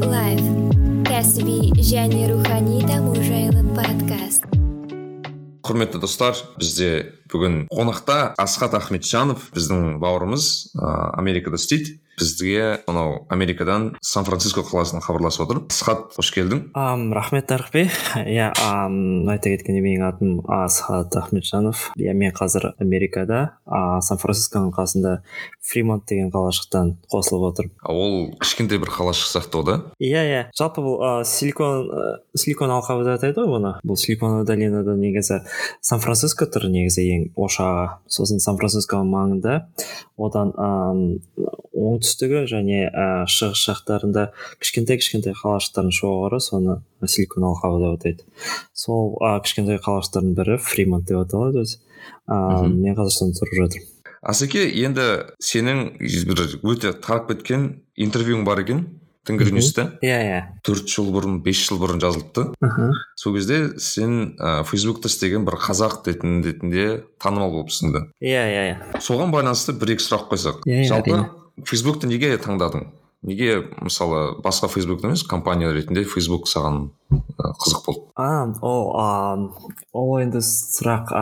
лайф кәсіби және рухани даму жайлы подкаст. Құрметті достар бізде бүгін қонақта асхат ахметжанов біздің бауырымыз ә, америкада істейді. Бізге анау америкадан сан франциско қаласынан хабарласып отыр. Асхат қош келдің. Ам рахмет тарықбек иә ам айта кеткендей менің атым асхат ахметжанов. Иә мен қазір америкада а сан францисконың қасында фримонт деген қалашықтан қосылып отырмын. Ол кішкентай бір қалашық сияқты ғой да? Иә иә. Жалпы бұл ә, силикон ә, силикон алқабы деп атайды ғой бұны. Бұл силиконовая долинада негізі сан франциско тұр негізі ең ошағы сосын сан францисконың маңында одан оңтүстігі және ә, шығыс жақтарында кішкентай кішкентай қалашықтардың шоғыры соны силикон алқабы деп атайды. Сол ә, кішкентай қалашықтардың бірі фримонт деп аталады өзі. Ә, мен қазір сонда тұрып жатырмын. Асеке енді сенің бір өте тарап кеткен интервьюң бар екен. Ньюста иә иә. Төрт жыл бұрын бес жыл бұрын жазылыпты. Аха. сол кезде сен ә, фейсбукта істеген бір қазақ дейтін ретінде танымал болыпсың да. Иә иә иә. Соған байланысты бір екі сұрақ қойсақ. Иә, иә, жалпы әрине. фейсбукты неге таңдадың? Неге мысалы басқа фейсбук емес компания ретінде фейсбук саған қызық болды? А ол ол енді сұрақ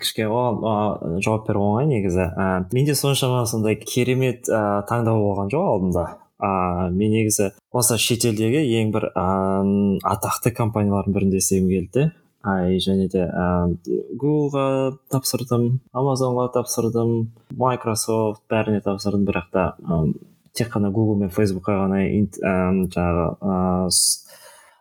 кішкене оған жауап беру оңай негізі. Менде соншама сондай керемет таңдау болған жоқ алдында. А, мен негізі осы шетелдегі ең бір а, атақты компаниялардың бірінде істегім келді. А, и және де а, гуглға тапсырдым амазонға тапсырдым майкрософт бәріне тапсырдым. Бірақ та тек қана google мен фейсбукқа ғана ам, жаңағы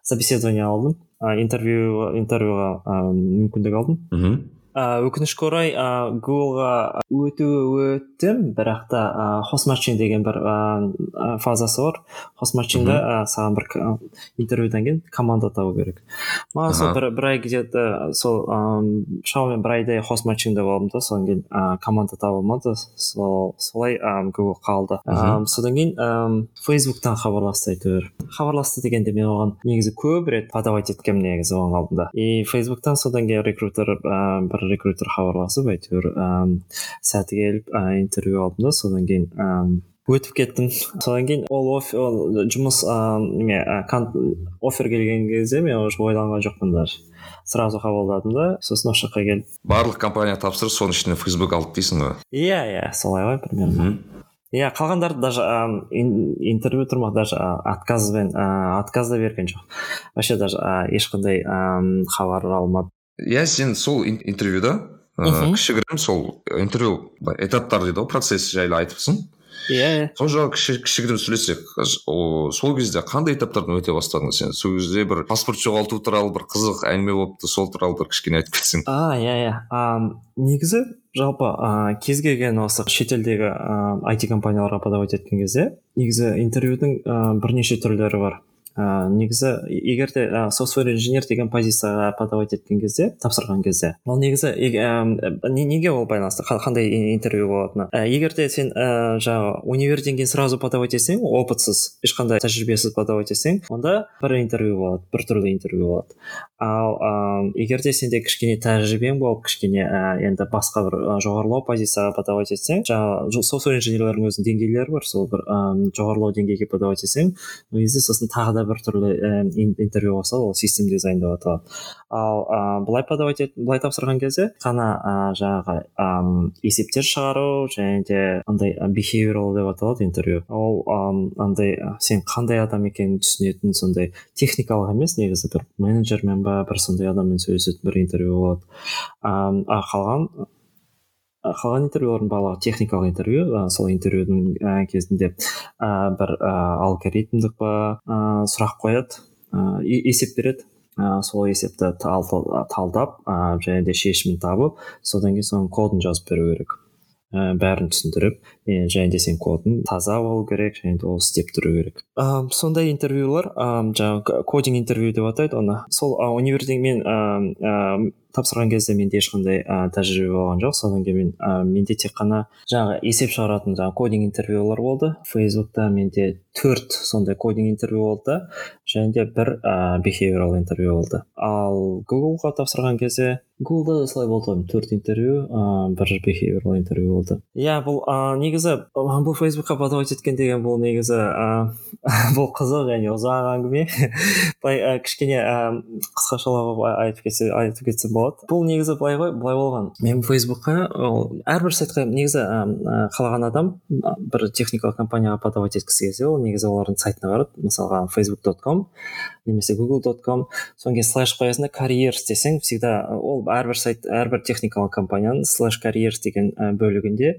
собеседование алдым. А, интервью интервьюға мүмкіндік алдым. Мхм. А, өкінішке орай а, гуглға өту өттім. Бірақ та а, хосматчин деген бір а, фазасы бар. Хосматчинда а, саған бір интервьюдан кейін команда табу керек. Маған сол бір, бір ай где то сол ам, шамамен бір айдай хосматчинда болдым да содан кейін а, команда таба алмады. Сол солай ам, гугл қалды Ам, содан кейін ам, фейсбуктан хабарласты әйтеуір. Хабарласты дегенде мен оған негізі көп рет подавать еткенмін негізі оның алдында. И фейсбуктан содан кейін рекрутер ам, бір рекрутер хабарласып әйтеуір сәті келіп интервью алдым да содан кейін өтіп кеттім. Содан кейін ол, ол жұмыс ам, неме офер келген кезде мен уже ойланған жоқпын даже. Сразу қабылдадым да сосын осы жаққа келдім. Барлық компания тапсырып соның ішінде фейсбук алды дейсің ғой? Иә иә солай ғой примерно. Иә қалғандары даже интервью тұрмақ даже отказбен а, отказ да берген жоқ. Вообще даже ешқандай ам, хабар алмады иә сен сол ин- интервьюда ә, Мхм. кішігірім сол интервью былай этаптар дейді ғой процесс жайлы айтыпсың. Иә. Иә сол жағы кіші, кішігірім сөйлессек сол кезде қандай этаптардан өте бастадың сен? Сол кезде бір паспорт жоғалту туралы бір қызық әңгіме болыпты сол туралы бір кішкене айтып кетсең. А иә иә. Негізі жалпы а, кез келген осы шетелдегі IT компанияларға подавать еткен кезде негізі интервьюдің а, бірнеше түрлері бар. А, негізі егер де а, софтвер инженер деген позицияға подавать еткен кезде тапсырған кезде. Ол негізі неге ол байланысты? Қа- қандай ин- интервью болатыны? Ә, егер де сен ә, жаңағы универден кейін сразу подавать етсең опытсыз ешқандай тәжірибесіз подавать етсең онда бір интервью болады бір түрлі интервью болады. Ал ам, егер де сенде кішкене тәжірибең болып кішкене ә, енді басқа бір ә, жоғарылау позицияға подавать етсең жаңағы софтвер инженерлердің өзінің деңгейлері бар. Сол бір ам, жоғарылау деңгейге подавать етсең ол кезде сосын тағы да бір түрлі ә, ин- интервью болса ол систем дизайн деп аталады ал ә, былай подавать ет былай тапсырған кезде ғана ә, жаңағы ам, есептер шығару және де андай behavioral деп аталады интервью. Ол ам, андай сен қандай адам екенін түсінетін сондай техникалық емес негізі бір менеджермен ба бір сондай адаммен сөйлесетін бір интервью болады. А қалған қалған интервьюлардың барлығы техникалық интервью а, сол интервьюдің ә, кезінде ә, бір ә, алгоритмдік па ә, сұрақ қояды ә, есеп береді. Ә, сол есепті тал- талдап ә, және де шешімін табып содан кейін соның кодын жазып беру керек. Ә, бәрін түсіндіріп е, және де сен кодың таза болу керек және де ол істеп тұру керек. Ә, сондай интервьюлар ә, жаңағы кодинг интервью деп атайды оны. Сол ә, универден мен ә, ә, тапсырған кезде менде ешқандай ә, тәжірибе болған жоқ. Содан кейін мен ә, менде тек қана жаңағы есеп шығаратын жаңағы кодинг интервьюлар болды. Фейсбукта менде төрт сондай кодинг интервью болды және де бір ыыы бихевиорал интервью болды. Ал гуглға тапсырған кезде гуглда да солай болды ғой төрт интервью ыыы бір бихевиорал интервью болды иә бұл ыыы негізі бұл фейсбукқа подавать еткен деген бұл негізі ыыы бұл қызық және ұзақ әңгіме былай кішкене ыыы қысқашалап айтып кетсе айтып кетсем болады бұл негізі былай ғой былай болған мен фейсбукқа әрбір сайтқа негізі қалаған адам бір техникалық компанияға подавать еткісі келсе ол негізі олардың сайтына барады мысалға facebook ком немесе google.com содан кейін слэш қоясың да карьерс десең всегда ол әрбір сайт әрбір техникалық компанияның слэш карьерс деген бөлігінде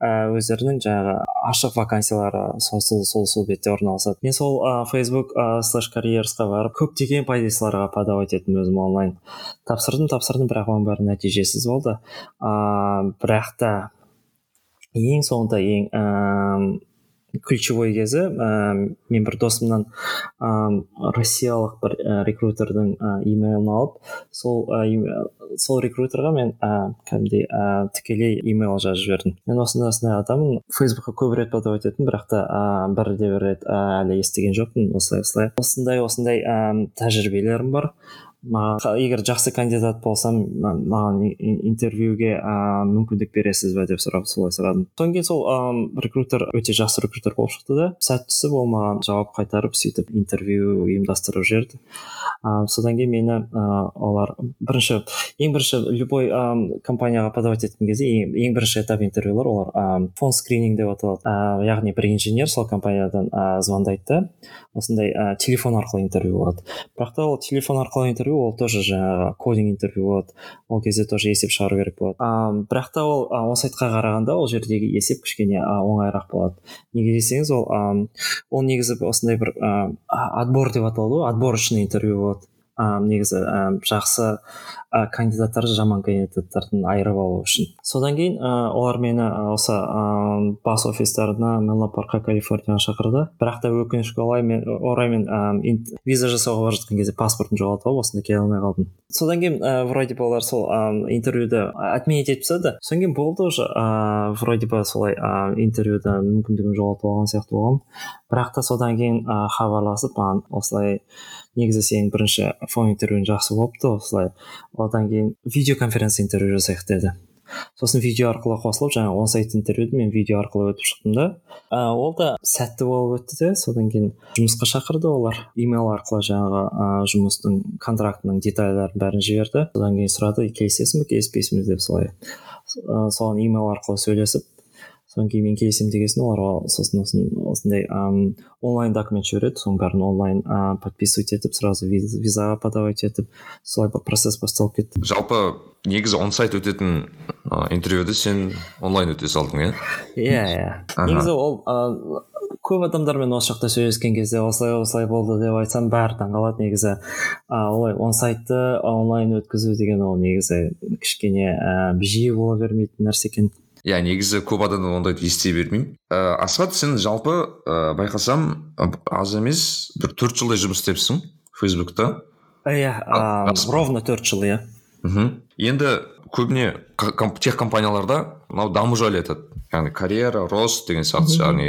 өздерінің жаңағы ашық вакансиялары сол сол сол, сол бетте орналасады. Мен сол ә, facebook слэш карьерсқа барып көптеген позицияларға подавать еттім өзім онлайн тапсырдым тапсырдым бірақ оның бәрі нәтижесіз болды. Ыыы бірақ та ең соңында ең ключевой кезі ә, мен бір досымнан ә, россиялық бір ә, рекрутердің ә, имейлін алып сол ә, сол рекрутерға мен ә, кәдімгідей ә, тікелей имейл жазып жібердім. Мен осындай осындай адаммын. Фейсбукқа көп рет подавать бірақ та ә, бір де бір рет ә, әлі естіген жоқпын осылай осылай. Осындай осындай ә, тәжірибелерім бар. Маған егер жақсы кандидат болсам маған интервьюге ыыы мүмкіндік бересіз бе деп сұрап солай сұрадым содан кейін сол ыыы рекрутер өте жақсы рекрутер болып шықты да сәттісі ол маған жауап қайтарып сөйтіп интервью ұйымдастырып жіберді ыыы содан кейін мені ыыы олар бірінші ең бірінші любой ыыы компанияға подавать еткен кезде ең, ең бірінші этап интервьюлар олар ыыы фон скрининг деп аталады ыыы яғни бір инженер сол компаниядан ыыы звондайды да осындай ә, телефон арқылы интервью болады бірақ та ол телефон арқылы интервью ол тоже жаңағы кодинг интервью болады ол кезде тоже есеп шығару керек болады. А, бірақ та ол ол сайтқа қарағанда ол жердегі есеп кішкене оңайырақ болады. Неге десеңіз ол а, ол негізі осындай бір ә, отбор деп аталады ғой отборочный интервью болады ә, негізі ә, жақсы ә, кандидаттарды жаман кандидаттардан айырып алу үшін. Содан кейін ә, олар мені осы ә, бас офистарына менло паркқа калифорнияға шақырды. Бірақ та өкінішке орай мен орай мен ә, виза жасауға бара жатқан кезде паспортымды жоғалтып алып осында келе алмай қалдым. Содан кейін ә, вроде бы олар сол ә, интервьюді отменить етіп тастады содан кейін болды уже ә, вроде бы солай ә, интервьюда мүмкіндігін жоғалтып алған сияқты болғанмын. Бірақ та содан кейін ә, хабарласып маған осылай негізі сенің бірінші фон интервьюің жақсы болыпты осылай одан кейін видеоконференция интервью жасайық деді сосын видео арқылы қосылып жаңағы он сайт интервьюді мен видео арқылы өтіп шықтым да ә, ол да сәтті болып өтті де содан кейін жұмысқа шақырды олар имейл арқылы жаңағы ә, жұмыстың контрактының детальдарын бәрін жіберді содан кейін сұрады келісесің бе келіспейсің бе деп солай ә, соған имейл арқылы сөйлесіп содан кейін мен келісемін деген соң оларға сосын осындай онлайн документ жібереді соның бәрін онлайн ә, подписывать етіп сразу визаға подавать етіп солай процесс басталып кетті. Жалпы негізі он сайт өтетін ә, интервьюді сен онлайн өте салдың иә? Иә иә. Негізі ол ә, көп адамдармен осы жақта сөйлескен кезде осылай осылай болды деп айтсам бәрі таңқалады негізі. А, олай он сайтты онлайн өткізу деген ол негізі кішкене ә, жиі бола бермейтін нәрсе екен. Иә негізі көп адамдар ондайды ести бермеймін. Ә, асхат сен жалпы ә, байқасам аз емес бір төрт жылдай жұмыс істепсің фейсбукта. Иә ровно төрт жыл иә мхм. Енді көбіне тех компанияларда мынау даму жайлы айтады. Яғни карьера рост деген сияқты яғни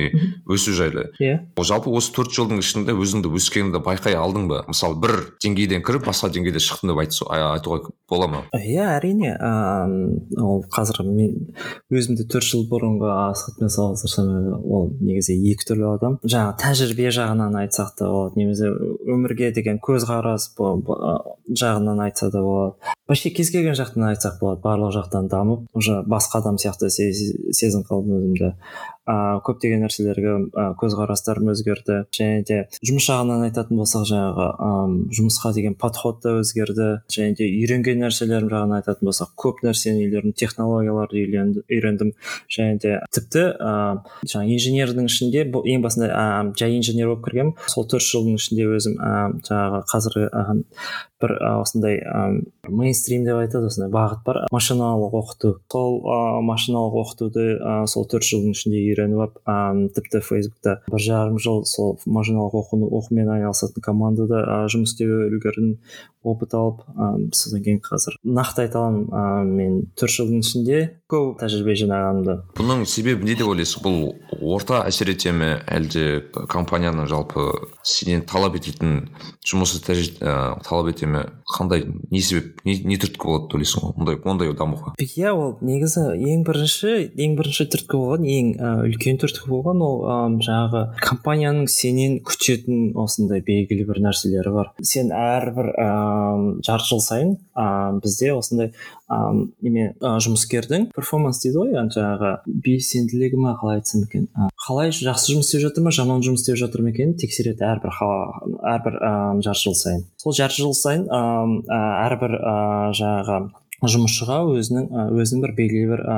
өсу жайлы. Иә. Жалпы осы төрт жылдың ішінде өзіңді өскеніңді байқай алдың ба? Мысалы бір деңгейден кіріп басқа деңгейде шықтың деп айтуға бола ма? Иә әрине ыыы ол қазір мен өзімді төрт жыл бұрынғы асхатпен салыстырсам ол негізі екі түрлі адам. Жаңағы тәжірибе жағынан айтсақ та болады немесе өмірге деген көзқарас жағынан айтса да болады. Вообще кез келген жақтан айтсақ болады барлық жақтан дамып уже басқа адам сияқты сезім қалдым өзімді ыыы көптеген нәрселерге ә, көзқарастарым өзгерді. Және де жұмыс жағынан айтатын болсақ жаңағы ыыы жұмысқа деген подход да өзгерді. Және де үйренген нәрселерім жағынан айтатын болсақ көп нәрсені үйлердің технологияларды үйрендім. Және де тіпті ыыы жаңағы инженердің ішінде бұл ең басында ә, жай инженер болып кіргенмін. Сол төрт жылдың ішінде өзім ә, жаңағы қазіргі бір осындай ыыы мейнстрим деп айтады осындай бағыт бар. Машиналық оқыту. Сол ыыы машиналық оқытуды сол төрт жылдың ішінде үйреніп алып ыыы тіпті фейсбукта бір жарым жыл сол машиналық оқу оқумен айналысатын командада ә, жұмыс істеуге үлгердім опыт алып ыыы содан кейін қазір нақты айта аламын. Ыыы мен төрт жылдың ішінде көп тәжірибе жинағанымды. Бұның себебі не деп ойлайсың бұл орта әсер ете ме әлде компанияның жалпы сенен талап ететін жұмысы ә, талап ете ме? Қандай не себеп не, не түрткі болады деп ойлайсың ғой мұндай ондай дамуға. Иә ол негізі ең бірінші ең бірінші түрткі болған ең ә, үлкен түрткі болған ол ә, жаңағы компанияның сенен күтетін осындай белгілі бір нәрселері бар. Сен әрбір жарты жыл сайын ә, бізде осындай ә, неме ә, жұмыскердің перформанс дейді ғой жаңағы белсенділігі ма қалай айтсам екен ә, қалай жақсы жұмыс істеп жатыр ма жаман жұмыс істеп жатыр ма екенін тексереді әрбір әрбір ә, жарты жыл сайын. Сол жарты жыл сайын ә, әрбір ә, жаңағы жұмысшыға өзінің өзінің бір белгілі бір ә,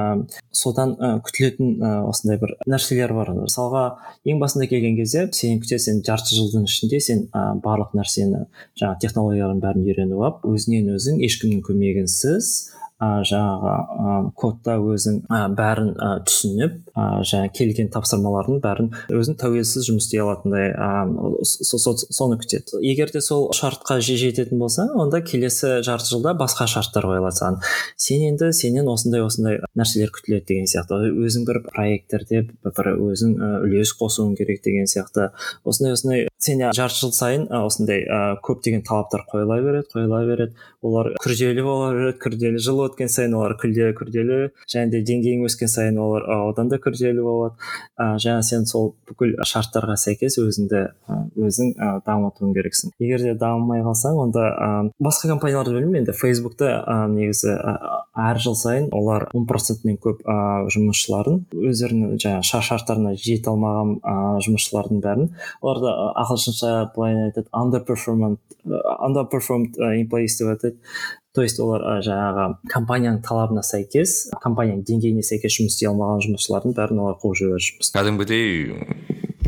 содан ә, күтілетін ә, осындай бір нәрселер бар. мысалға ең басында келген кезде сен күтеді сен жарты жылдың ішінде сен ә, барлық нәрсені жаңағы технологиялардың бәрін үйреніп алып өзіңнен өзің ешкімнің көмегінсіз ә, жаңағы ә, кодта өзің ә, бәрін ә, түсініп ә, жаңа келген тапсырмалардың бәрін өзің тәуелсіз жұмыс істей алатындай ә, соны күтеді. Егер де сол шартқа жететін болсаң онда келесі жарты жылда басқа шарттар қойылады саған сен енді сенен осындай осындай нәрселер күтіледі деген сияқты. Өзің бір проекттерде бір өзің үлес қосуың керек деген сияқты. Осындай осындай сен жарты жыл сайын осындай ә, көптеген талаптар қойыла береді қойыла береді. Олар күрделі бола береді күрделі жыл өткен сайын олар күрделі күрделі. Және де деңгейің өскен сайын олар одан да күрделі болады. Ә, және сен сол бүкіл шарттарға сәйкес өзіңді өзің ә, дамытуың керексің. Егер де дамымай қалсаң онда ә, басқа компанияларды білмеймін енді. Фейсбукта негізі әр жыл сайын олар он процентінен көп ә, жұмысшыларын өздерінің жаңағы шарттарына жете алмаған ә, жұмысшылардың бәрін. Оларды ағылшынша былай айтады underperformed underperformed деп атайды. То есть олар ә, жаңағы компанияның талабына сәйкес компанияның деңгейіне сәйкес жұмыс істей алмаған жұмысшылардың бәрін олар қуып жібереді жұмыстан кәдімгідей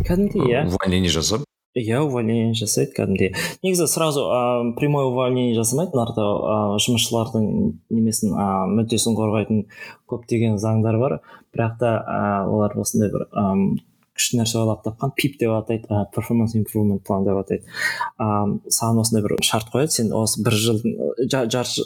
кәдімгідей иә. увольнение жасап? Иә увольнение жасайды кәдімгідей. Негізі сразу ә, прямой увольнение жасамайды нарда ә, жұмысшылардың немесін ә, мүддесін қорғайтын көптеген заңдар бар. Бірақ та ә, олар осындай бір күшті нәрсе ойлап тапқан пип деп атайды ә, performance improvement план деп атайды. Ыыы саған осындай бір шарт қояды сен осы бір жылдың жарты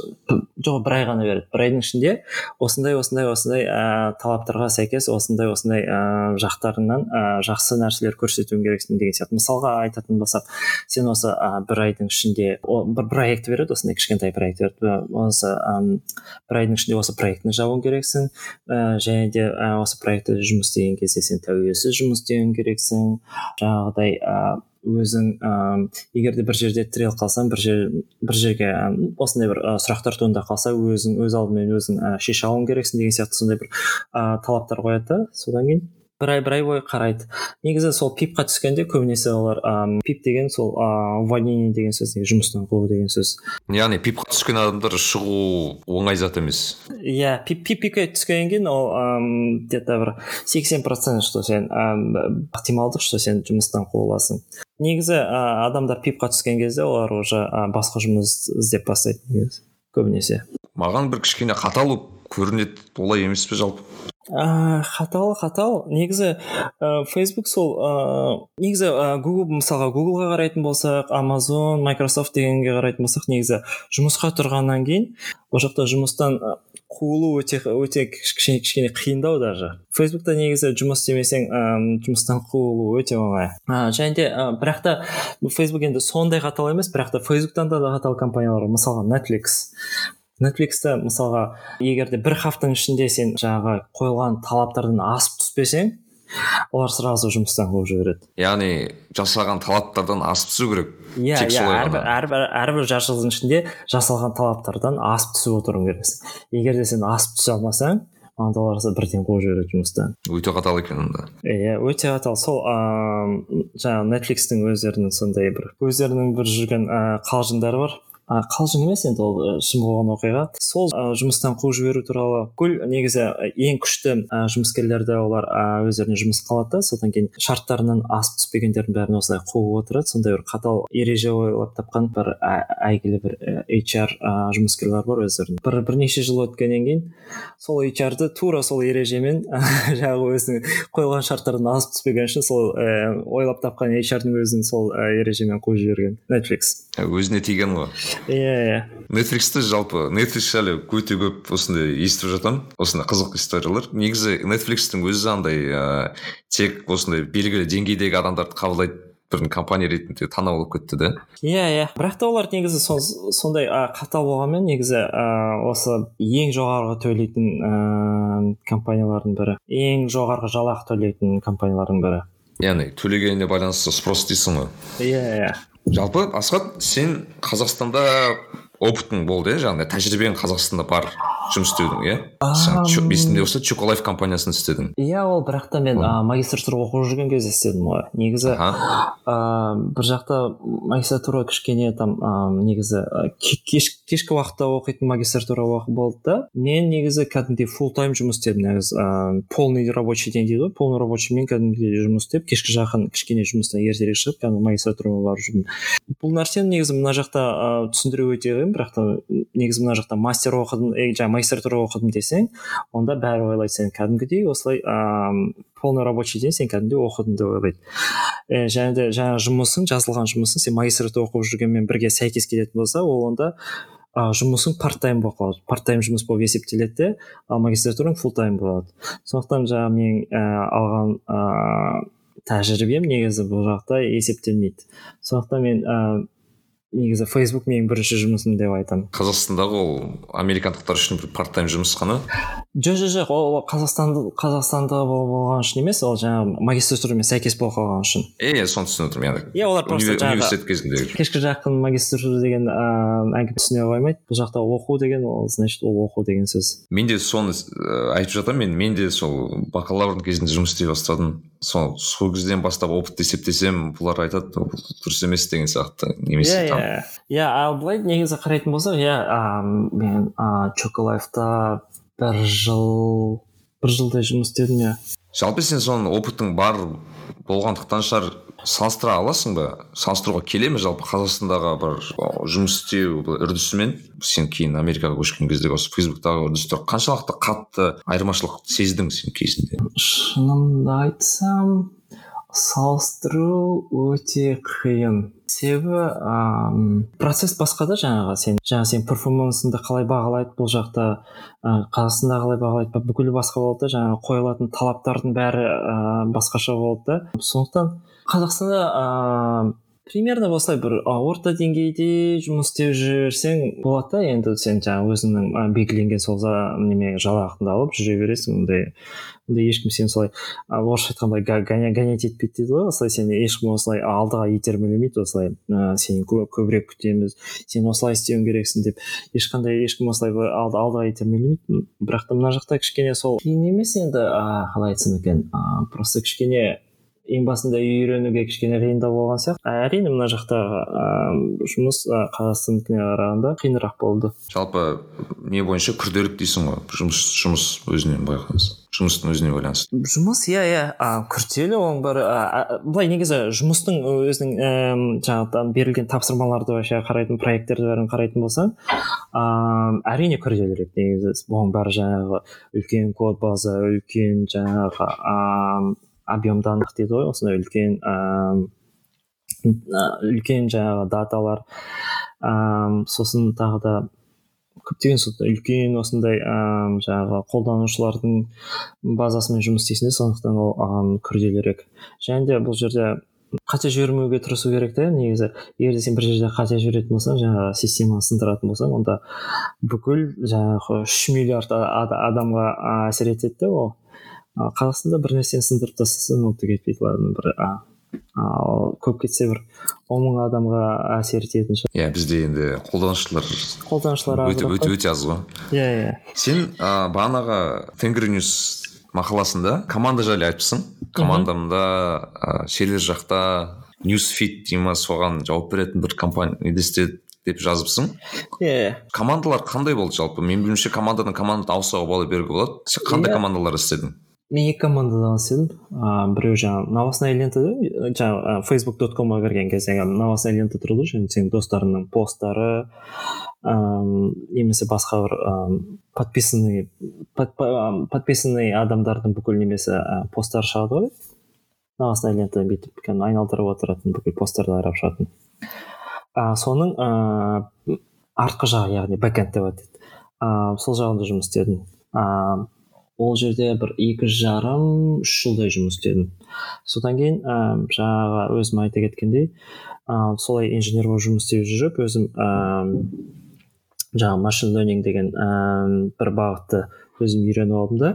жоқ бір ай ғана береді. Бір айдың ішінде осындай осындай осындай ә, талаптарға сәйкес осындай осындай ә, жақтарыңнан ә, жақсы нәрселер көрсетуің керексің деген сияқты. Мысалға айтатын болсақ сен осы ә, бір айдың ішінде о, бір проект береді осындай кішкентай проект береді. Осы ә, бір айдың ішінде осы проектіні жабуың керексің ә, және де осы проектте жұмыс істеген кезде сен тәуелсіз жұмыс жұмыс істеуің керексің. Жаңағыдай ә, өзің ә, егер де бір жерде тіреліп қалсаң бір жер бір жерге осындай бір сұрақтар туындап қалса өзің өз алдымен өзің ә, шеше алуың керексің деген сияқты сондай бір ә, талаптар қояды да содан кейін. Бір ай бір ай бойы қарайды. Негізі сол пипқа түскенде көбінесе олар ыыы пип деген сол ыыы увольнение деген сөз жұмыстан қуу деген сөз. Яғни пипқа түскен адамдар шығу оңай зат емес. Иә пип пипке түскеннен кейін ол где то бір сексен процент что сен ықтималдық что сен жұмыстан қуыласың негізі ә, адамдар пипқа түскен кезде олар уже ә, басқа жұмыс іздеп бастайды негізі көбінесе. Маған бір кішкене қатал болып көрінеді олай емес пе жалпы? Ә, қатал қатал. Негізі ә, фейсбук сол ә, негізі ә, google мысалға гуглға қарайтын болсақ амазон майкрософт дегенге қарайтын болсақ негізі жұмысқа тұрғаннан кейін ол жақта жұмыстан қуылу өте өте кішкене кішкене қиындау даже. Фейсбукта негізі жұмыс істемесең ә, жұмыстан қуылу өте оңай. Ә, және де ә, бірақ та фейсбук енді сондай қатал емес бірақ та фейсбуктан да қатал компаниялар мысалға netflix. Нетфликсте мысалға егер де бір хавтың ішінде сен жаңағы қойылған талаптардан асып түспесең олар сразу жұмыстан қуып жібереді. Яғни жасаған талаптардан асып түсу керек. Иә иә әрбір әрбір әрбір жарты жылдың ішінде жасалған талаптардан асып түсіп отыруың керексің. Егер де сен асып түсе алмасаң онда олар бірден қуып жібереді жұмыстан. Өте қатал екен онда. Иә өте қатал. Сол ыыы жаңағы нетфликстің өздерінің сондай бір өздерінің бір жүрген ыыы қалжыңдары бар. Қалжың емес енді ол шын болған оқиға. Сол ы, жұмыстан қуып жіберу туралы бүкіл негізі ең күшті жұмыскерлерді олар өздеріне жұмысқа алады да. Содан кейін шарттарынан асып түспегендердің бәрін осылай қуып отырады. Сондай бір қатал ереже ойлап тапқан бір ә- әйгілі бір HR жұмыскерлер бар өздерінің. Бір бірнеше жыл өткеннен кейін сол HR-ды тура сол ережемен жаңағы өзінің қойылған шарттардан асып түспеген үшін сол ойлап тапқан HR-дың өзін сол ережемен қуып жіберген Netflix. Өзіне тиген ғой. Иә иә. Нетфликсті жалпы нетфликс әлі өте көп осындай естіп жатамын. Осындай қызық историялар. Негізі нетфликстің өзі андай ыыы тек осындай белгілі деңгейдегі адамдарды қабылдайды бір компания ретінде танау болып кетті да иә иә. Бірақ та олар негізі сол сондай а, қатал болғанмен негізі а, осы ең жоғарғы төлейтін ыыы компаниялардың бірі. Ең жоғарғы жалақы төлейтін компаниялардың бірі. Яғни төлегеніне байланысты спрос дейсің ғой. Иә иә. Жалпы асхат сен қазақстанда опытың болды иә? Жаңағыдай тәжірибең қазақстанда бар жұмыс істеудің иә? Есімде болса чоколайф компаниясында істедің? Иә ол бірақ та мен магистратура оқып жүрген кезде істедім ғой негізі а, бір жақта магистратура кішкене там негізі кеш, кешкі уақытта оқитын магистратура уақыт болды да. Мен негізі кәдімгідей фулл тайм жұмыс істедім негізі полный рабочий день дейді ғой. Полный рабочий мен кәдімгідей жұмыс істеп кешкі жақын кішкене жұмыстан ертерек шығып кәдімгі магистратураға барып жүрдім. Бұл нәрсені негізі мына жақта ә, түсіндіру өте бірақ та негізі мына жақта мастер оқыдым жаңағы магистратура оқыдым десең онда бәрі ойлайды сен кәдімгідей осылай ыыы полный рабочий день сен кәдімгідей оқыдың деп ойлайды. Және де жаңағы жұмысың жазылған жұмысың сен магистратура оқып жүргенмен бірге сәйкес келетін болса ол онда а, жұмысың парт тайм болып қалады. Парт тайм жұмыс болып есептеледі де ал магистратураң фулл тайм болады. Сондықтан жаңағы мен ә, алған ыыы тәжірибем негізі бұл жақта есептелмейді. Сондықтан мен ә, негізі фейсбук менің бірінші жұмысым деп айтамын қазақстандағы ол американдықтар үшін бір парт тайм жұмыс қана? Жоқ жоқ жоқ ол қазақстанда бол- болған үшін емес ол жаңағы магистратурамен сәйкес болып қалған үшін. Е соны түсініп отырмын яғни иә олар просто университет кезіндегі кешкі жақын магистратура деген ыыы әңгіме түсіне қоймайды. Бұл жақта оқу деген ол значит ол оқу деген сөз. Мен де соны ә, айтып жатамын мен мен де сол бакалаврдың кезінде жұмыс істей бастадым. Сол сол кезден бастап опыт есептесем бұлар айтады ол дұрыс емес деген сияқты немесе иә ал былай негізі қарайтын болсақ иә мен чоколайфта бір жыл бір жылдай жұмыс істедім иә жалпы сен соның опытың бар болғандықтан шығар салыстыра аласың ба? Салыстыруға келе ме жалпы қазақстандағы бір жұмыс істеу үрдісімен? Сен кейін америкаға көшкен кездегі осы фейсбуктағы үрдістер қаншалықты қатты айырмашылық сездің сен кезінде? Шынымды айтсам салыстыру өте қиын. Себебі ам, процесс басқа да жаңағы сен жаңағы сен перформансыңды қалай бағалайды бұл жақта ә, қазақстанда қалай бағалайды ба бүкіл басқа болады да жаңағы қойылатын талаптардың бәрі ә, басқаша болады да. Сондықтан қазақстанда примерно осылай бір а, орта деңгейде жұмыс істеп жүрсең болады да. Енді сен жаңағы өзіңнің белгіленген сол неме жалақыңды алып жүре бересің ондай ондай ешкім сені солай орысша айтқанда гонять етпейді дейді ғой. Осылай сені ешкім осылай алдыға итермелемейді осылай ә, сен кө- көбірек күтеміз сен осылай істеуің керексің деп ешқандай ешкім осылай алды, алдыға итермелемейді бірақ та мына жақта кішкене сол қиын емес енді а, қалай айтсам екен а, просто кішкене ең басында үйренуге кішкене қиындау болған сияқты. Әрине мына жақтағы ыыы жұмыс ы, қазақстандікіне қарағанда қиынырақ болды. Жалпы не бойынша күрделік дейсің ғой жұмыс жұмыс өзінен байқаймыз жұмыстың өзіне байланысты. Жұмыс иә иә. А, күрделі оның бәрі былай негізі жұмыстың өзінің ііі жаңағы берілген тапсырмаларды вообще қарайтын проекттерді бәрін қарайтын болсаң ыыы әрине күрделірек негізі. Оның бәрі жаңағы үлкен код база үлкен жаңағы ыыы объемдандық дейді ғой осындай үлкен ыыы үлкен жаңағы даталар ыыы сосын тағы да көптеген сондай үлкен осындай ыыы жаңағы қолданушылардың базасымен жұмыс істейсің де сондықтан ол ағам күрделірек және де бұл жерде қате жібермеуге тырысу керек та негізі егер сен бір жерде қате жіберетін болсаң жаңағы системаны сындыратын болсаң онда бүкіл жаңағы үш миллиард адамға әсер етеді де ол. Қазақстанда бір нәрсені сындырып тастасаң ол түк етпейді ладно бір ал көп кетсе бір он мың адамға әсер ететін шығар. Иә бізде енді қолданушылар қолданушылар өте өте өте аз ғой. Иә иә. Сен ә, бағанағы тенгринюс мақаласында команда жайлы айтыпсың. Командамда ә, сервер жақта ньюсфит дей ма соған жауап беретін бір компания неде істедік деп жазыпсың. Иә командалар қандай болды жалпы? Менің білуімше командадан командаға ауысуға бола беруге болады сен қандай Иә. командалар істедің мен екі командадан істедім ыыы біреу жаңағы новостная лентада жаңағы facebook комға кірген кезде новостная лента тұрды ғой және сенің достарыңның посттары ыыы немесе басқа бір ыыы подписанный подписанный адамдардың бүкіл немесе ы, посттары шығады ғой. Новостная лента бүйтіп кәдімгі айналдырып отыратын бүкіл посттарды қарап шығатын. А соның ыыы артқы жағы яғни бэкэнд деп атайды. Ыыы сол жағында жұмыс істедім. Ыыы ол жерде бір екі жарым үш жылдай жұмыс істедім. Содан кейін ыыы жаңағы өзім айта кеткендей ыыы солай инженер болып жұмыс істеп жүріп өзім ыыы жаңағы машин learning деген ііі бір бағытты өзім үйреніп алдым да.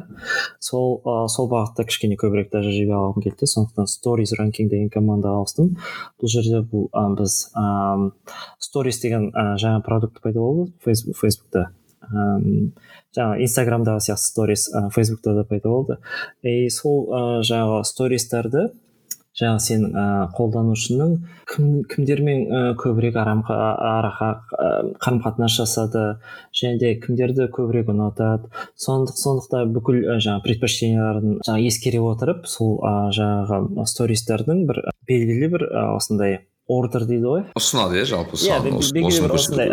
Сол ы сол бағытта кішкене көбірек тәжірибе алғым келді сондықтан stories ranking деген командаға ауыстым бұл жерде бұл ы, біз ыыы stories деген ы, жаңа продукт пайда болды фейсбук фейсбукта. Жаңағы инстаграмдағы сияқты stories ы, фейсбукта да пайда болды. И сол ы, жаңағы стористарды жаңағы сенің ә, қолданушының кім кімдермен ә, көбірек қарым қатынас жасады және де кімдерді көбірек ұнатады. Сондық сондықтан бүкіл ә, жаңағы предпочтенияларын жаңағы ескере отырып сол ә, жаңағы стористардың бір белгілі бір ә, осындай ордер дейді ғой? Ұсынады иә жалпы иә белгілі бір осындай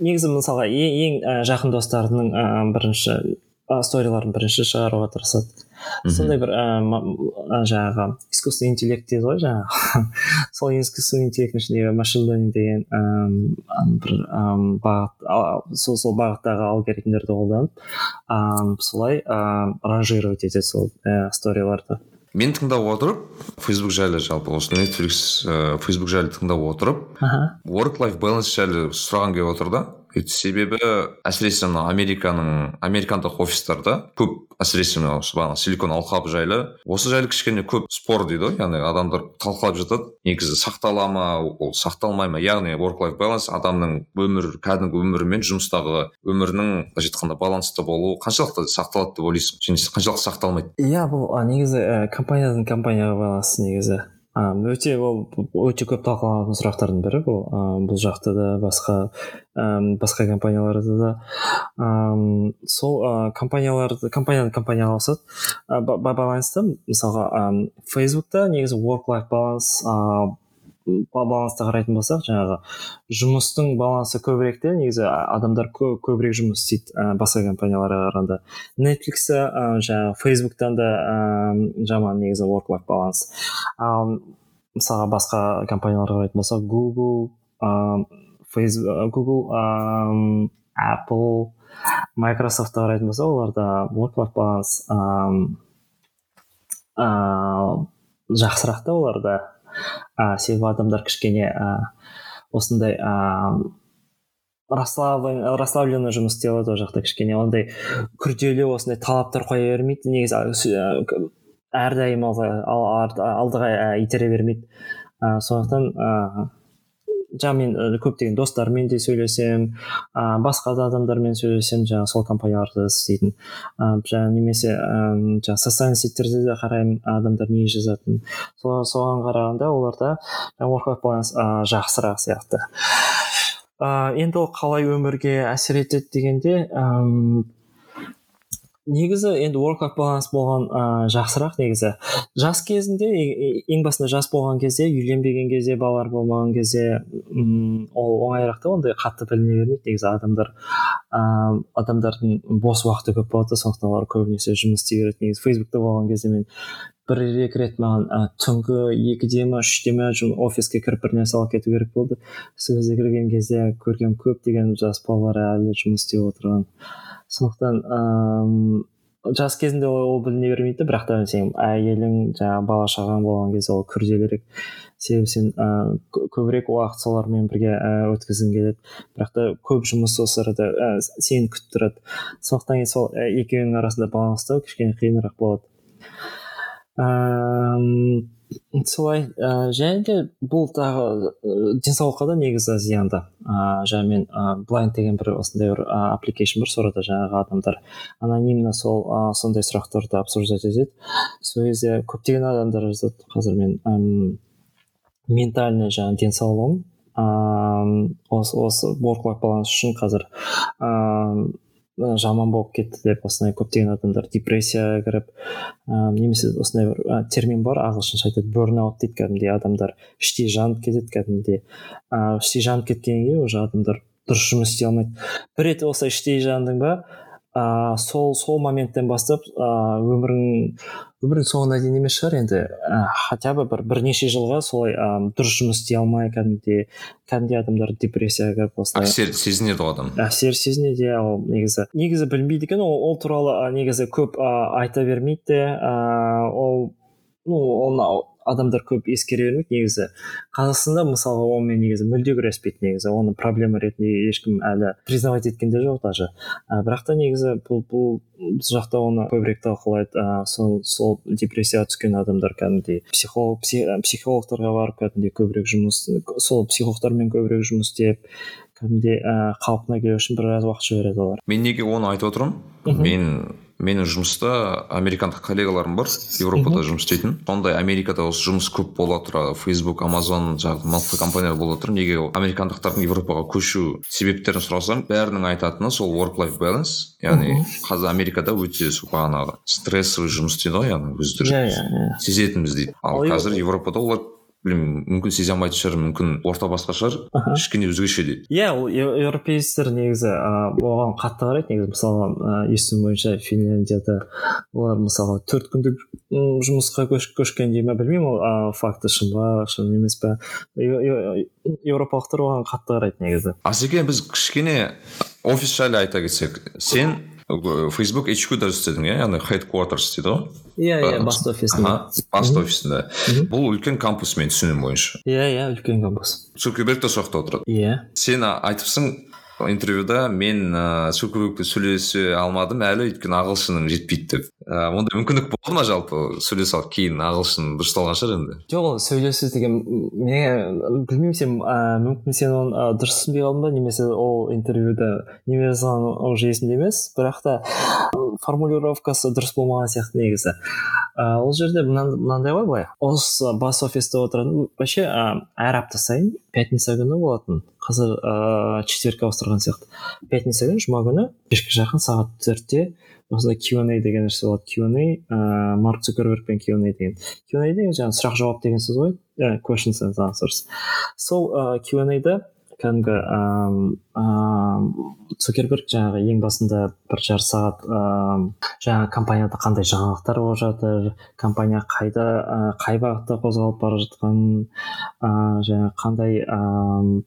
негізі мысалға ең, жақын достарының бірінші сториларын бірінші шығаруға тырысады. Сондай бір жаңағы искусственный интеллект дейді ғой жаңағы. Сол искусственный интеллекттің ішіндегі машин learning деген бір бағыт сол сол бағыттағы алгоритмдерді қолданып солай ранжировать етеді сол сториларды мен тыңдап отырып фейсбук жайлы жалпы осы netflix ә, фейсбук жайлы тыңдап отырып аха. work life balance жайлы сұрағым келіп отыр да. Себебі әсіресе мына американың американдық офистарда көп әсіресе мынау бағана силикон алқабы жайлы осы жайлы кішкене көп спор дейді ғой. Яғни адамдар талқылап жатады. Негізі сақтала ма ол сақталмай ма? Яғни work life balance адамның өмір кәдімгі өмірі мен жұмыстағы өмірінің былайша айтқанда балансты болуы қаншалықты сақталады деп ойлайсың? Және қаншалықты сақталмайды? Иә бұл негізі ә, компаниядан компанияға байланысты негізі. Өте ол өте көп талқыланатын сұрақтардың бірі бұл. Бұл жақта да басқа басқа компанияларда да ам, сол а, компанияларды компаниядан компанияға ауысады ба- байланысты мысалға фейсбукта негізі work life balance балансты қарайтын болсақ жаңағы жұмыстың балансы көбірек те негізі адамдар кө- көбірек жұмыс істейді ә, басқа компанияларға қарағанда. Netflixте ә, жаңағы фейсбуктан да ә, жаман негізі work life баланс ал мысалға басқа компанияларға қарайтын болсақ google ә, Facebook, google ә, apple microsoftқа қарайтын болсақ оларда work life баланс ә, жақсырақ та оларда. Ә, себебі адамдар кішкене ә, осындай ә, расслаблен расслабленно жұмыс істей алады ол жақта кішкене. Ондай күрделі осындай талаптар қоя бермейді. Негізі әрдайым алдыға итере бермейді. Ә, сондықтан ә, жаңа мен ә, көптеген достарыммен де сөйлесемін ә, басқа да адамдармен сөйлесемін жаңағы сол компанияларда істейтін. Ә, жаңа немесе ә, жаңағы социальный сеттерде де қараймын адамдар не жазатынын Со- соған қарағанда оларда ә, жақсырақ сияқты. Ә, енді ол қалай өмірге әсер етеді дегенде әм, негізі енді work life баланс болған ә, жақсырақ негізі. Жас кезінде ең басында жас болған кезде үйленбеген кезде балалар болмаған кезде м, ол оңайырақ та ондай қатты біліне бермейді негізі адамдар. Ә, адамдардың бос уақыты көп болады да сондықтан олар көбінесе жұмыс істей береді. Негізі фейсбукта болған кезде мен бір екі рет маған ә, түнгі екіде ма үште ма офиске кіріп бір нәрсе алып кету керек болды. Сол кезде кірген кезде көрген көптеген жас балалар әлі жұмыс істеп отырған. Сондықтан ыыы жас кезінде ол, біліне бермейді бірақ та сен әйелің жаңағы бала шағаң болған кезде ол күрделірек себебі сен ыыы кө- көбірек уақыт солармен бірге ә, өткізгің келеді. бірақ та көп жұмыс осы арада ә, сені күтіп тұрады. сондықтан кейін сол екеуінің арасында баланс ұстау кішкене қиынырақ болады. Ыыы солай. Ә, және де бұл тағы ә, денсаулыққа да негізі зиянды. Ыыы жаңа мен blind деген бір осындай бір application бар сол арада жаңағы адамдар. Анонимно сол ә, сондай сұрақтарды обсуждать етеді. Сол кезде көптеген адамдар жазады. Қазір мен әм, ментальный жаңағы денсаулығым ыыы осы осы work баланс үшін қазір ыыы жаман болып кетті деп осындай көптеген адамдар депрессияға кіріп ыыы немесе осындай бір термин бар ағылшынша айтады burnout дейді кәдімгідей адамдар іштей жанып кетеді кәдімгідей. Ыыы іштей жанып кеткеннен кейін уже адамдар дұрыс жұмыс істей алмайды. Бір рет осылай іштей жандың ба ыыы сол сол моменттен бастап ыыы өмірің өмірдің соңына дейін емес шығар енді. Ә, хотя бы бір бірнеше жылға солай ә, дұрыс жұмыс істей алмай кәдімгідей кәдімгідей адамдар депрессияға кіріп осылай әсер сезінеді ғой адам. Әсер сезінеді иә ол негізі негізі білмейді екен ол, ол туралы негізі көп ә, айта бермейді де ә, ол ну оны адамдар көп ескере бермейді негізі. Қазақстанда мысалға онымен негізі мүлде күреспейді негізі. Оны проблема ретінде ешкім әлі признавать еткен де жоқ даже. Ә, бірақ та негізі бұл бұл жақта оны көбірек талқылайды ә, сол сол депрессияға түскен адамдар кәдімгідей психолог психологтарға барып кәдімгідей көбірек жұмыс сол психологтармен көбірек жұмыс істеп кәдімгідей ә, қалпына келу үшін біраз уақыт жібереді олар. Мен неге оны айтып отырмын? Мен менің жұмыста американдық коллегаларым бар еуропада жұмыс істейтін. Сондай америкада осы жұмыс көп бола тұра фейсбук амазон жаңағы мықты компаниялар бола тұра. Неге американдықтардың европаға көшу себептерін сұрасам бәрінің айтатыны сол work life balance. Яғни қазір америкада өте бағанағы стрессовый жұмыс істейді ғой яғни өздері иә иә сезетінбіз дейді. Ал қазір европада олар білмеймін мүмкін сезе алмайтын шығар мүмкін орта басқа шығар. Кішкене өзгеше дейді. Иә ол европейецтер негізі ыыы оған қатты қарайды негізі мысалға ыыы естуім бойынша финляндияда олар мысалға төрт күндік жұмысқа көшкен дей ма білмеймін ол факті шын ба шын емес па еуропалықтар оған қатты қарайды негізі. Асеке біз кішкене офис жайлы айта кетсек сен фейсбук HQ істедің иә яғни headquarters дейді ғой иә иә басты офисінде басты офисінде бұл үлкен кампус мен түсінуім бойынша. Иә иә үлкен кампус. Цукерберг те сол жақта отырады. Иә. Сен айтыпсың интервьюда мен ыыы цукербергпен сөйлесе алмадым әлі өйткені ағылшыным жетпейді деп. Ыыы ондай мүмкіндік болды ма жалпы сөйлесе алып кейін ағылшын дұрысталған шығар енді? Жоқ ол сөйлесу деген мен білмеймін сен ыыы мүмкін сен оны дұрыс түсінбей қалдың ба? Немесе ол интервьюда неме жазған уже есімде емес бірақ та формулировкасы дұрыс болмаған сияқты негізі. Ыыы ол жерде мынандай ғой былай. Осы бас офиста отыратын вообще әр апта сайын пятница күні болатын. Қазір ыыы четвергке ауыстырған сияқты. Пятница күні жұма күні кешке жақын сағат төртте осындай Q&A деген нәрсе болады. Q&A ыыы марк цукерберг пен Q&A деген. Q&A деген жаңағы сұрақ жауап деген сөз ғой. Иә questions and answers сол ыыы Q&A-да кәдімгі ыыы цукерберг жаңағы ең басында бір жарты сағат ыыы жаңағы компанияда қандай жаңалықтар болып жатыр компания қайда ә, қай бағытта қозғалып бара жатқанын ыыы жаңағы қандай ыыы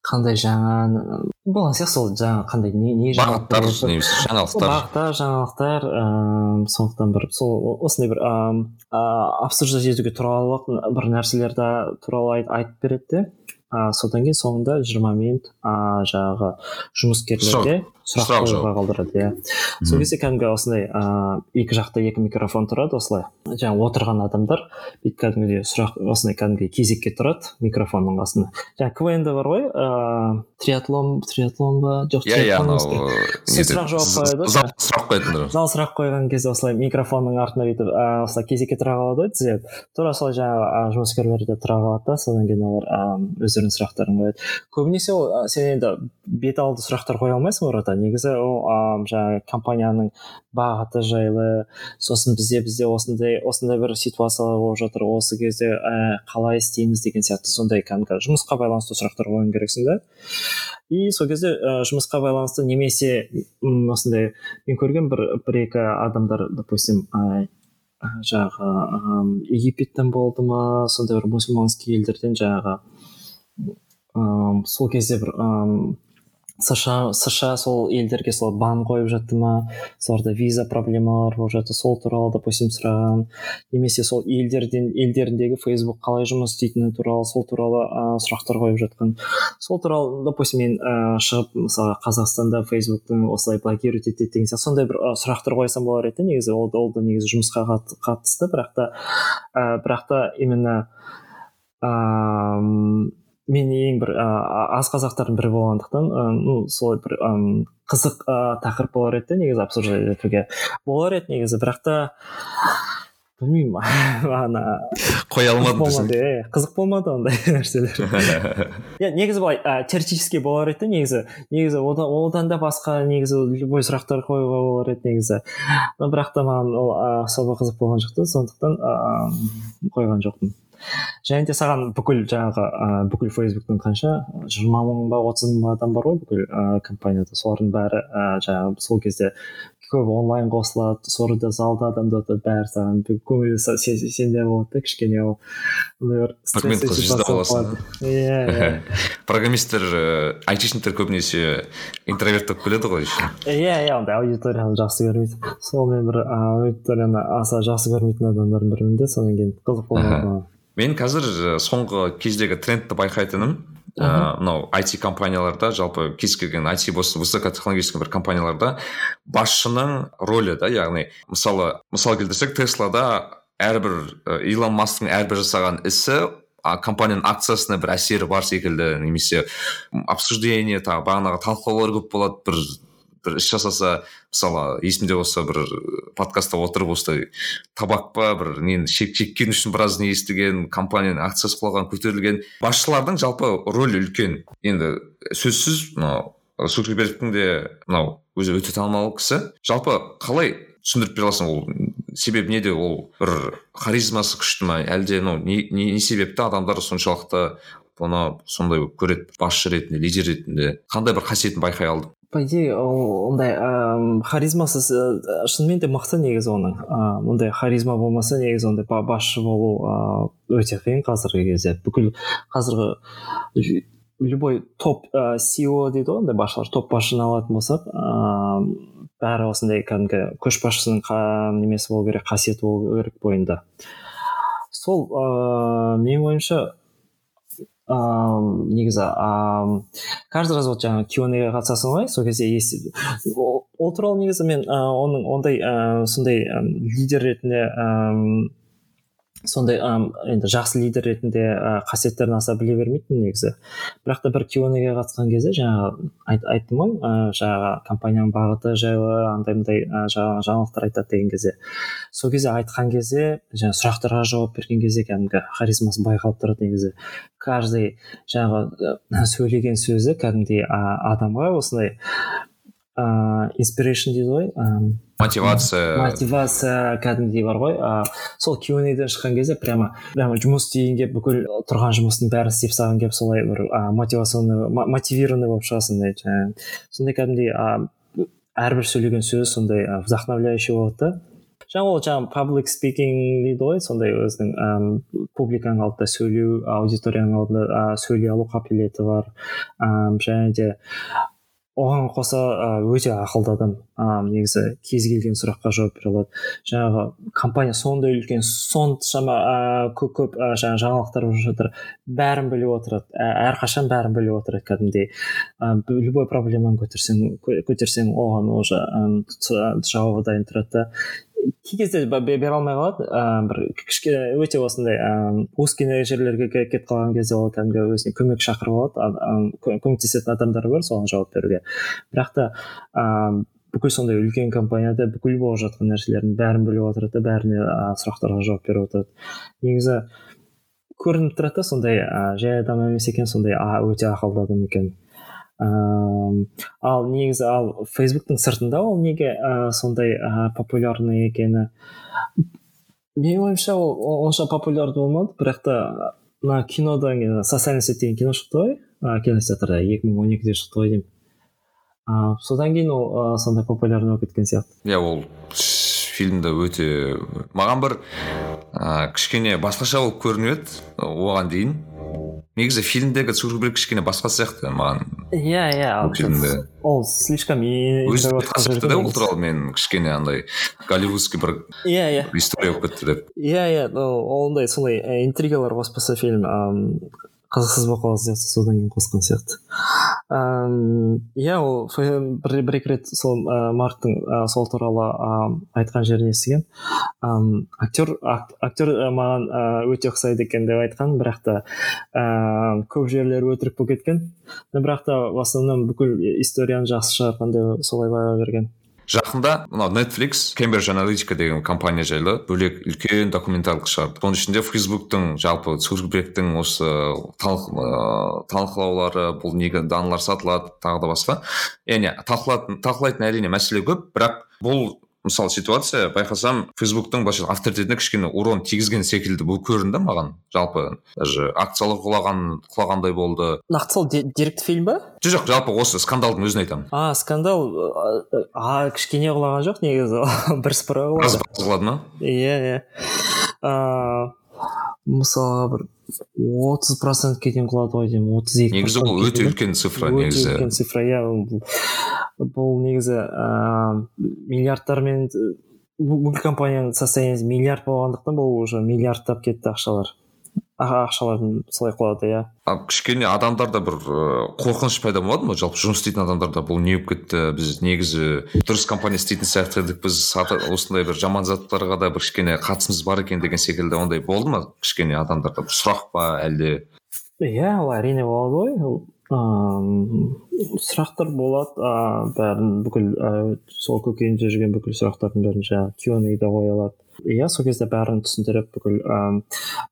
қандай жаңа болған сияқты сол жаңа қандай не не бағыттар немесе жаңалықтар. Бағыттар жаңалықтар ыыы сондықтан бір сол осындай бір ыыы обсуждать етуге туралы бір нәрселерді туралы айтып береді де. А содан кейін соңында жиырма минут а жаңағы жұмыскерлерге сұрақ қоюға қалдырады иә. Сол кезде кәдімгі осындай ыыы екі жақта екі микрофон тұрады осылай. Жаңағы отырған адамдар бүйтіп кәдімгідей сұрақ осындай кәдімгідей кезекке тұрады микрофонның қасында жаңағы квн бар ғой ыыы триатлон триатлон ба? Жоқ иә иә сұрақ жауап қояды зал сұрақ қоятындар зал сұрақ қойған кезде осылай микрофонның артына бүйтіп осылай кезекке тұра қалады ғой тізеді тура солай жаңағы жұмыскерлер де тұра қалады да содан кейін олар өздерінің сұрақтарын қояды. Көбінесе ол сен енді бет алды сұрақтар қоя алмайсың ората негізі ол ыыы жаңағы компанияның бағыты жайлы сосын бізде бізде осындай осындай бір ситуациялар болып жатыр. Осы кезде ә, қалай істейміз деген сияқты сондай кәдімгі жұмысқа байланысты сұрақтар қоюың керексің да и сол кезде ә, жұмысқа байланысты немесе осындай мен көрген бір бір екі адамдар допустим ә, жаңағы ыыы египеттен болды ма сондай бір мұсылманский елдерден жаңағы ыыы сол кезде бір ыыы сша сша сол елдерге сол бан қойып жатты ма соларда виза проблемалар болып жатты сол туралы допустим сұраған. Немесе сол елдерден елдеріндегі фейсбук қалай жұмыс істейтіні туралы сол туралы ә, сұрақтар қойып жатқан. Сол туралы допустим мен ә, шығып мысалы қазақстанда фейсбуктың осылай блокировать етеді деген сияқты сондай бір ә, сұрақтар қойсам болар еді негізі. Ол, ол да негізі жұмысқа қатысты. Бірақ та ә, бірақ та именно ыыы мен ең бір ә, аз қазақтардың бірі болғандықтан ә, ну солай бір ә, қызық ә, тақырып болар еді негізі обсуждать етуге. Болар еді негізі бірақ та білмеймін ана қоя алмадым қызық болмады ондай нәрселер. Иә негізі былай ә, теоретически болар еді негізі. Негізі одан, одан да басқа негізі любой сұрақтар қоюға болар еді негізі. Бірақ та маған ол особо қызық болған жоқ та сондықтан қойған жоқпын. Және де саған бүкіл жаңағы ә, бүкіл фейсбуктың қанша? жиырма мың ба отыз мың адам бар ғой бүкіл ә, компанияда. Солардың бәрі ә, жаңағы сол кезде көп онлайн қосылады сол жерде залда адамдар да бәрі саған көңіл сенде болады да кішкене ол. Иә иә. Программисттер айтишниктер көбінесе интроверт болып келеді ғой еще. Иә иә ондай аудиторияны жақсы көрмейді. Сол мен бір аудиторияны аса жақсы көрмейтін адамдардың бірімін де содан кейін қызық болды мен қазір соңғы кездегі трендті байқайтыным мынау ә, IT компанияларда жалпы кез келген IT болсын высокотехнологический бір компанияларда басшының рөлі да яғни мысалы мысал келтірсек теслада әрбір илон масктың әрбір жасаған ісі а компанияның акциясына бір әсері бар секілді немесе обсуждение тағы бағанағы талқылаулар көп болады бір бір іс жасаса мысалы есімде болса бір подкастта отырып осылай табак па бір нені шек шеккен үшін біраз не естіген компанияның акциясы құлаған көтерілген. Басшылардың жалпы рөлі үлкен. Енді сөзсіз мынау цукербергтің де мынау өзі өте танымал кісі. Жалпы қалай түсіндіріп бере аласың ол? Себебі неде ол? Бір харизмасы күшті ма? Әлде ну не, не, не себепті адамдар соншалықты бұны сондай көреді басшы ретінде лидер ретінде? Қандай бір қасиетін байқай алдың? По идее ондай ыыы харизмасы шынымен де мықты негізі оның. Ыыы ондай харизма болмаса негізі ондай басшы болу ыыы өте қиын қазіргі кезде. Бүкіл қазіргі любой топ сео дейді ғой ондай басшылар. Топ басшыны алатын болсақ ыыы бәрі осындай кәдімгі көшбасшысының немесі болу керек қасиеті болу керек бойында. Сол ыыы менің ойымша ыыы негізі ыыы каждый раз вот жаңағы кюнеге қатысасың ғой сол кезде ол туралы негізі мен оның ондай ыыы сондай лидер ретінде сондай енді жақсы лидер ретінде ә, қасиеттерін аса біле бермейтін негізі. Бірақ та бір кионеге қатысқан кезде жаңағы айт, айттым ғой ә, жаңағы компанияның бағыты жайлы андай мындай ә, жаңалықтар айтады деген кезде. Сол кезде айтқан кезде жаңағы сұрақтарға жауап берген кезде кәдімгі харизмасы байқалып тұрады негізі. Каждый жаңағы сөйлеген сөзі кәдімгідей адамға осындай ыыы инспирейшн дейді ғой мотивация. Мотивация кәдімгідей бар ғой. Сол кюнеден шыққан кезде прямо прямо жұмыс істейін деп бүкіл тұрған жұмыстың бәрін істеп тастаған келіп солай бір мотивационный мотивированный болып шығасың жаңағы сондай кәдімгідей әрбір сөйлеген сөз сондай вдохновляющий болады да. Жаңағы ол жаңағы паблик спикинг дейді ғой сондай өзінің ііі публиканың алдында сөйлеу аудиторияның алдында сөйлей алу қабілеті бар. Ыыы және де оған қоса өте ақылды адам негізі кез келген сұраққа жауап бере алады. Жаңағы компания сондай үлкен соншама ә, көп көп ә, жаңалықтар болып жатыр. Бәрін біліп отырады. Ә, әрқашан бәрін біліп отырады кәдімгідей. Ә, любой проблеманы көтерсең көтерсең оған уже жауабы дайын тұрады да. Кей кезде бере алмай қалады. Ыыы бір кішкене өте осындай ыыы узкий жерлерге кетіп қалған кезде ол кәдімгі өзіне көмек шақырып алады көмектесетін адамдар бар соған жауап беруге. Бірақ та ыыы бүкіл сондай үлкен компанияда бүкіл болып жатқан нәрселердің бәрін біліп отырады да бәріне сұрақтарға жауап беріп отырады. Негізі көрініп тұрады да сондай жай адам емес екен сондай өте ақылды адам екен. Ыыы ал негізі ал фейсбуктың сыртында ол неге ә, сондай ә, популярный екені? Менің ойымша ол онша популярды болмады бірақ та мына кинодан социальный сеть деген кино шықты ғой. Кинотеатрда екі мың он екіде шықты ғой деймін. Ыыы содан кейін ол сондай популярный болып кеткен сияқты. Иә ол фильмді өте маған бір ә, кішкене басқаша болып көрініп еді оған дейін. Негізі фильмдегі цукерберг кішкене басқа сияқты маған иә иә ол слишком өзі да ол туралы мен кішкене андай голливудский бір иә иә история болып кетті деп иә иә ондай солай интригалар қоспаса фильм қызықсыз болып қалатын сияқты содан кейін қосқан сияқты. Иә ол бір, бір екі рет сол ә, марктың сол туралы ә, айтқан жерін естігемін ә, актер актер маған өте ұқсайды екен деп айтқан бірақ та ә, көп жерлері өтірік болып кеткен. Бірақ та в основном бүкіл историяны жақсы шығарған деп солай баға берген. Жақында мынау netflix кембридж аналитика деген компания жайлы бөлек үлкен документалдық шығарды. Соның ішінде фейсбуктың жалпы цукербергтің осы талқылаулары бұл неге даналар сатылады тағы да басқа. Яғни талқылайтын әрине мәселе көп бірақ бұл мысалы ситуация байқасам фейсбуктың былайша авторитетіне кішкене урон тигізген секілді бұл көрінді маған жалпы. Даже акциялар құлаған құлағандай болды. Нақты сол деректі фильм ба? Жоқ жалпы осы скандалдың өзін айтамын. А скандал а кішкене құлаған жоқ негізі? Бірсыпыра құлады ма? Иә иә. Мысалға бір отыз процентке дейін құлады ғой деймін отыз екі негізі бұл өте үлкен цифра негізі. өте үлкен цифра иә бұл негізі ыыы миллиардтармен бұл компанияның состояниесі миллиард болғандықтан бұл уже миллиардтап кетті ақшалар. Ақшалардың солай құлады иә. Кішкене адамдарда бір қорқыныш пайда болады ма? Жалпы жұмыс істейтін адамдарда бұл не болып кетті. Біз негізі дұрыс компания істейтін сияқты едік. Біз осындай бір жаман заттарға да бір кішкене қатысымыз бар екен деген секілді ондай болды ма? Кішкене адамдарда бір сұрақ па әлде? Иә ол әрине болады ғой. Ыыы сұрақтар болады. Ыыы бәрін бүкіл сол көкейінде жүрген бүкіл сұрақтардың бәрін жаңағы да қоя алады. Иә сол кезде бәрін түсіндіріп бүкіл ыыы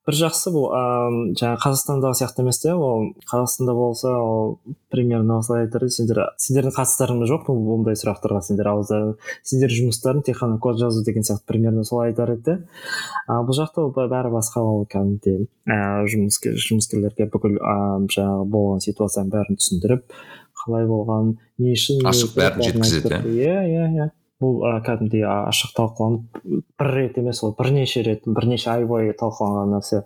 бір жақсы бұл ыыы жаңағы қазақстандағы сияқты емес те ол қазақстанда болса ол примерно осылай айтар сендер сендердің қатыстарыңыз жоқ бұндай сұрақтарға? сендер ауызда сендер жұмыстарың тек қана код жазу деген сияқты примерно солай айтар еді. А бұл жақта ол бәрі басқа ол кәдімгідей ііі жұмыскер жұмыскерлерге бүкіл ыыы жаңағы болған ситуацияның бәрін түсіндіріп қалай болған не үшін ашық бәрін жеткізеді иә иә иә. Бұл ә, кәдімгідей ашық талқыланып бір рет емес ол бірнеше рет бірнеше ай бойы талқыланған нәрсе.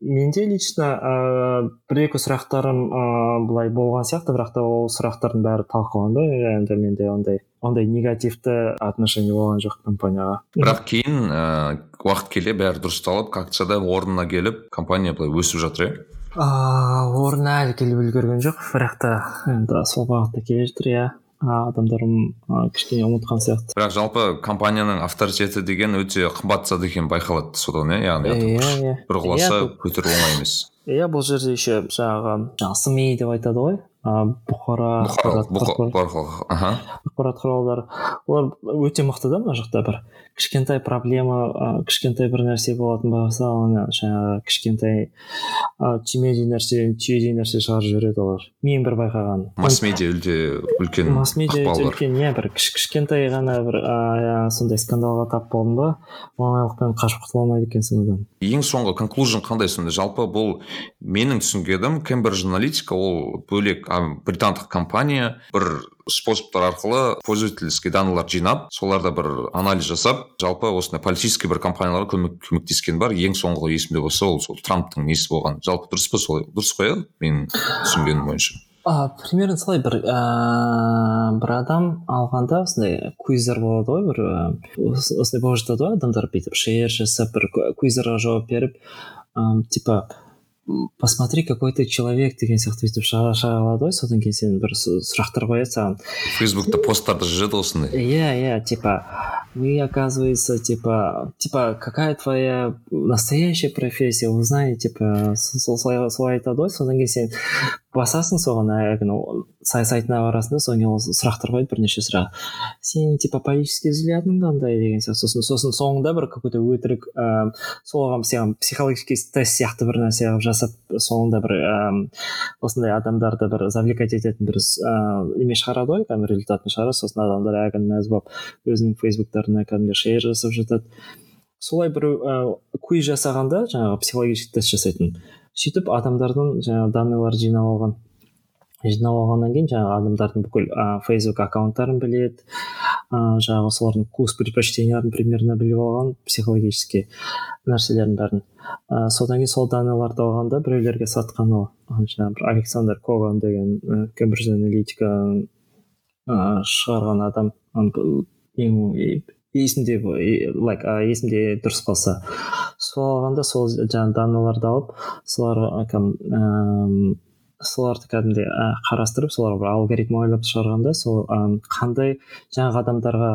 Менде лично ыыы бір екі сұрақтарым ыыы былай болған сияқты бірақ та ол сұрақтардың бәрі талқыланды. Енді менде ондай ондай негативті отношение болған жоқ компанияға. Бірақ кейін ыыы уақыт келе бәрі дұрысталып как да орнына келіп компания былай өсіп жатыр иә? Ыыы орнына әлі келіп үлгерген жоқ бірақ та енді сол бағытта келе жатыр иә. Адамдарым кішкене ұмытқан сияқты. Бірақ жалпы компанияның авторитеті деген өте қымбат зат екені байқалады содан иә? Яғни иә иә бір құласа көтеру оңай емес. Иә бұл жерде еще жаңағы жаңағы сми деп айтады ғой. Бұқара ақпарат құралдары олар өте мықты да мына жақта бір кішкентай проблема ә, кішкентай бір нәрсе болатын болса оны жаңағы кішкентай ә, түймедей нәрсе түйедей нәрсе шығарып жібереді олар. Мен бір байқағаным масс медиа үлкен масс медиа үлкен иә бір кішкентай ғана бір ә, сондай скандалға тап болдың ба оңайлықпен қашып құтыла алмайды екенсің одан ең соңғы конклюжн қандай сонда? Жалпы бұл менің түсінгенім кембридж аналитика ол бөлек британдық компания бір способтар арқылы пользовательский данныйлар жинап соларда бір анализ жасап жалпы осындай политический бір компанияларға көмек көмектескен бар. Ең соңғы есімде болса ол сол трамптың несі болған. Жалпы дұрыс па солай? Дұрыс қой иә менің түсінгенім бойынша. А примерно солай бір ыыы бір адам алғанда осындай квиздар болады ғой бір осындай болып жатады ғой адамдар бүйтіп шер жасап бір квиздарға жауап беріп ыыы типа посмотри какой ты человек деген сияқты бүйтіп шыға алады ғой содан кейін сен бір сұрақтар қояды саған фейсбукта посттарды жазады осындай иә иә типа вы оказывается типа типа какая твоя настоящая профессия узнай типа солай айтады ғой содан кейін сен басасың соған әлгі сайтына барасың да содан кейін ол сұрақтар қояды бірнеше сұрақ сенің типа политический взглядың қандай деген сияқты. Сосын сосын соңында бір какой то өтірік ыыы соған саған психологический тест сияқты бір нәрсе қылып жасап соңында бір ыыы осындай адамдарды бір завлекать ететін бір ыыы неме шығарады ғой кәдімгі результатын шығарады. Сосын адамдар әлгі мәз болып өзінің фейсбуктарына кәдімгі шер жасап жатады. Солай бір ыыы квиз жасағанда жаңағы психологический тест жасайтын. Сөйтіп адамдардың жаңағы данныйлар жинап алған жинап алғаннан кейін жаңағы адамдардың бүкіл ә, фейсбук аккаунттарын біледі ыыы жаңағы солардың вкус предпочтенияларын примерно біліп алған психологический нәрселердің бәрін. Ә, содан кейін сол данныйларды алғанда біреулерге сатқан ол жаңағы бір александр коган деген кембридж аналитика шығарған адам. Ең есімде лайк есімде дұрыс болса сол алғанда сол жаңағы данныйларды алып соларға ыыы соларды кәдімгідей қарастырып соларға бір алгоритм ойлап шығарғанда сол қандай жаңағы адамдарға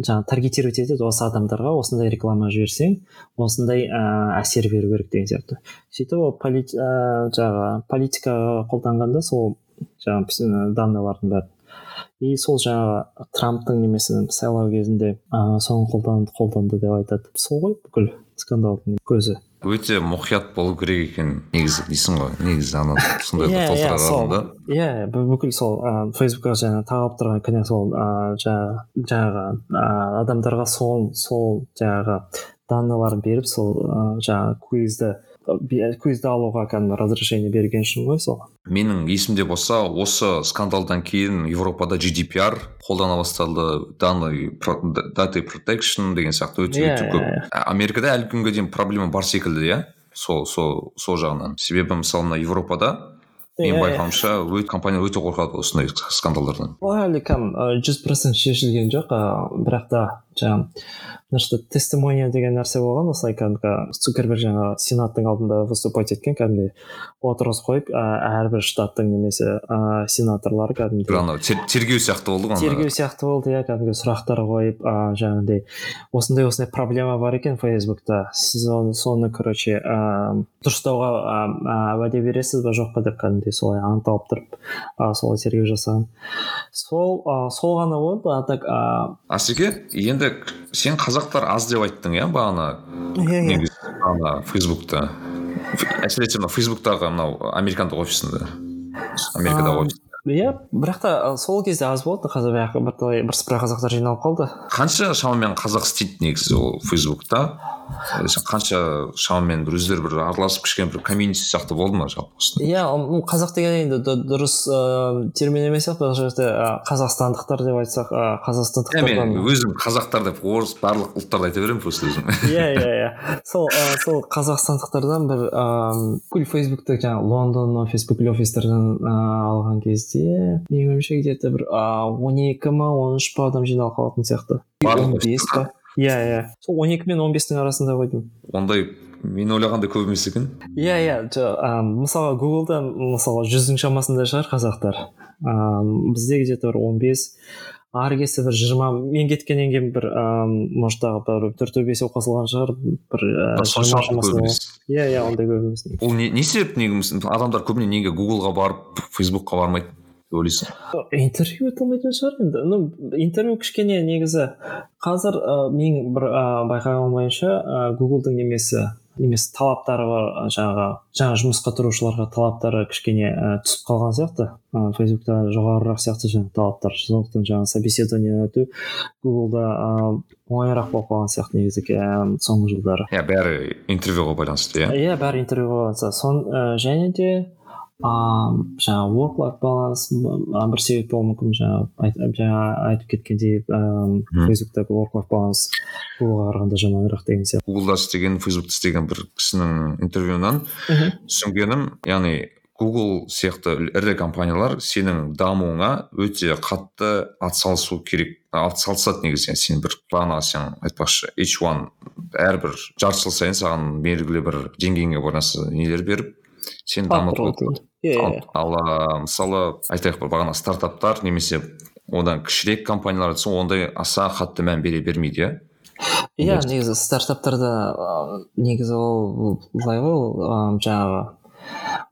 жаңағы таргетировать етеді осы адамдарға осындай реклама жіберсең осындай ә, әсер беру керек деген сияқты. Сөйтіп ол полит, ә, жаңағы политикаға қолданғанда сол жаңағы данныйлардың бәрін и сол жаңағы трамптың немесі сайлау кезінде ыыы соны қолданды қолданды деп айтады сол ғой бүкіл скандалдың көзі. Өте мұқият болу керек екен негізі дейсің ғой негізі ана сондай иә иә толтыра сол. да иә бүкіл сол ыыы фейсбукқа жаңағы тағылып тұрған кінә сол ыыы жаңағы жаңағы адамдарға сол сол жаңағы данныйларын беріп сол ыыы жаңағы квизді квизді алуға кәдімгі разрешение берген үшін ғой сол менің есімде болса осы скандалдан кейін европада GDPR қолдана басталды данный data protection деген сияқты өте Иә, өте иә, көп. иә. А- америкада әлі күнге дейін проблема бар секілді иә? Сол сол сол жағынан. Себебі мысалы мына европада Иә. байқауымша компания өте қорқады осындай скандалдардан ол әлі кәдім жүз процент шешілген жоқ ыыы бірақ та жаңағы мына тестимония деген нәрсе болған осылай кәдімгі цукерберг жаңағы сенаттың алдында выступать еткен кәдімгідей отырғызып қойып әрбір штаттың немесе ә, сенаторлары бір кәдімгідей анау тер- тергеу сияқты болды ғой тергеу сияқты болды иә кәдімгі сұрақтар қойып ыыы жаңағыдай осындай осындай проблема бар екен фейсбукта. Сіз оны соны короче ыыы дұрыстауға ыыы уәде бересіз ба жоқ па деп кәдімгідей солай анықталып тұрып ы солай тергеу жасаған сол ы сол ғана болды а так ыыы асеке енді сен қазақтар аз деп айттың иә бағана? Иә иә. Фейсбукта. Әсіресе мына фейсбуктағы мынау американдық офисінде америкадағы офис. Иә. Бірақ та сол кезде аз болды. Қазір баяғы бірталай бірсыпыра қазақтар жиналып қалды. Қанша шамамен қазақ істейді негізі ол фейсбукта? Қанша шамамен бір өздері бір араласып кішкене бір комьюнити сияқты болды ма жалпы иә қазақ деген енді дұрыс ыыы термин емес сияқты. Бұл жерде қазақстандықтар деп айтсақ ы, иә мен өзім қазақтар деп орыс барлық ұлттарды айта беремін просто өзім. Иә иә иә. Сол ы, сол қазақстандықтардан бір ыыы бүкіл фейсбукты жаңағы лондон офис бүкіл офистерден ы, алған кезде менің ойымша где то бір он екі ма он үш па адам жиналып қалатын сияқты. Он бес па? иә иә. Сол он екі мен он бестің арасында ғой деймін. Ондай мен ойлағандай көп емес екен. Иә иә. Жо- ы, мысалға гуглда мысалға жүздің шамасында шығар қазақтар. Ыыы бізде где то бір он бес ары кетсе бір жиырма мен кеткеннен кейін бір ыыы может тағы бір төртеу бесеу қосылған шығар. Бір жиырма шамасында иә иә ондай көп емес. Ол не, не себеп неге адамдар көбіне неге гуглға барып фейсбукқа бармайды? Ойлайсың интервью өте алмайтын шығар енді. Ну интервью кішкене негізі қазір ы, менің бір ы, байқағаным бойынша ы, гуглдың немесі немесі талаптары бар жаңағы жаңа жұмысқа тұрушыларға талаптары кішкене ы, түсіп қалған сияқты. Ы, фейсбукта жоғарырақ сияқты жаңағы талаптар сондықтан жаңағы собеседование өту гуглда ы, оңайырақ болып қалған сияқты негізі ы, соңғы жылдары. Иә бәрі интервьюға байланысты иә. Иә бәрі интервьюға байланысты. Сон ы, және де ыыы жаңағы work life balance ы, бір себеп болуы мүмкін жаңағы жаңа айтып кеткендей ыыы фейсбуктегі work life balance гуглға қарағанда жаманырақ деген сияқты. Гуглда істеген фейсбукта істеген бір кісінің интервьюынан түсінгенім яғни Google сияқты ірі компаниялар сенің дамуыңа өте қатты атсалысу керек атсалысады негізі. Сен бір бағана сен айтпақшы H1 әрбір жарты жыл сайын саған белгілі бір деңгейіңе байланысты нелер беріп сен дамытып иә ал, мысалы айтайық бір бағана стартаптар немесе одан кішірек компаниялар айтса ондай аса қатты мән бере бермейді иә? Иә негізі стартаптарда негізі ол былай ғой ол жаңағы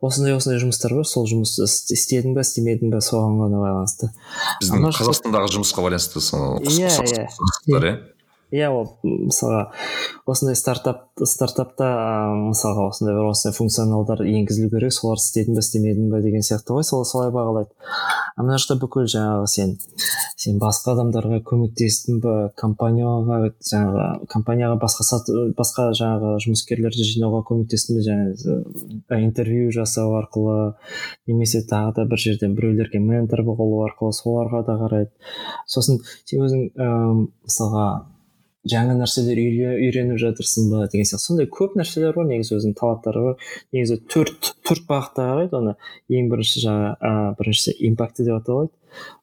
осындай осындай жұмыстар бар сол жұмысты іс- істедің ба істемедің ба соған ғана байланысты. Біздің қазақстандағы жұмысқа байланысты Иә, иә. Иә ол мысалға осындай стартап стартапта ыыы, мысалға осындай бір осындай функционалдар енгізілу керек соларды істедің ба істемедің ба деген сияқты ғой сол солай бағалайды. А мына жақта бүкіл жаңағы сен сен басқа адамдарға көмектестің ба компанияға жаңағы компанияға басқа сат, басқа жаңағы жұмыскерлерді жинауға көмектестің ба жаңағы интервью жасау арқылы немесе тағы да бір жерден біреулерге ментор болу арқылы соларға да қарайды. Сосын сен өзің ііі мысалға жаңа нәрселер үйре- үйреніп жатырсың ба деген сияқты. Сондай көп нәрселер бар негізі өзінің талаптары бар. Негізі төрт төрт бағытта қарайды оны. Ең бірінші жаңа ә, біріншісі импакты деп аталады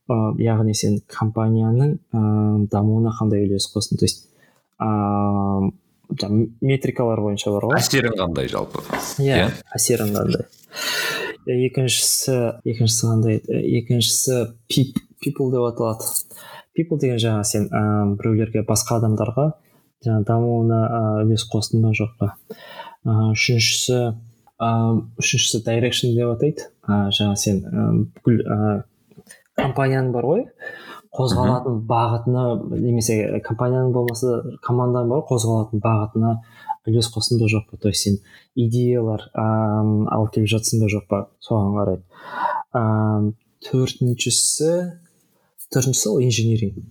ә, яғни сен компанияның ә, дамуына қандай үлес қостың то есть жаңа метрикалар бойынша бар ғой. Әсерің қандай жалпы? Иә иә. әсерің қандай? Екіншісі екіншісі қандай? Екіншісі пип people деп аталады. People деген жаңа сен ыыы біреулерге басқа адамдарға жаңа дамуына ыыы, үлес қостың ба жоқ па? Ыыы үшіншісі ыыы үшіншісі direction деп атайды. Ыыы жаңа сен ыыы бүкіл ыыы компанияның бар ғой. Қозғалатын бағытына немесе компанияның болмаса команданың бар қозғалатын бағытына үлес қостың ба жоқ па? То есть сен идеялар ыыы алып келіп жатсың ба жоқ па? Соған қарайды ыыы төртіншісі төртіншісі ол инжиниринг.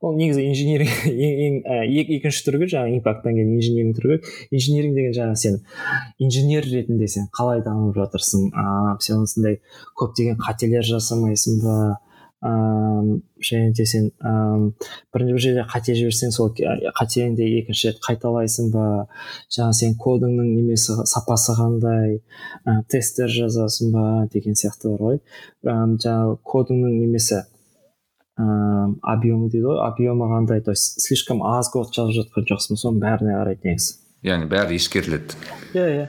Ол негізі инжиниринг ең і екінші түрі жаңағы импакттан кейін инжиниринг түрі инжиниринг деген жаңағы сен инженер ретінде сен қалай дамып жатырсың? Ыыы сен осындай көптеген қателер жасамайсың ба? Ыыы және де сен ыыы бірінші бір жерде қате жіберсең сол қатеңді екінші рет қайталайсың ба? Жаңағы сен кодыңның немесі сапасы қандай? Ә, тесттер жазасың ба? Деген сияқты бар ғой. Жаңағы кодыңның немесі ыыы объемы дейді ғой объемы қандай то есть слишком аз код жазып жатқан жоқсың соның бәріне қарайды негізі яғни бәрі ескеріледі. Иә иә.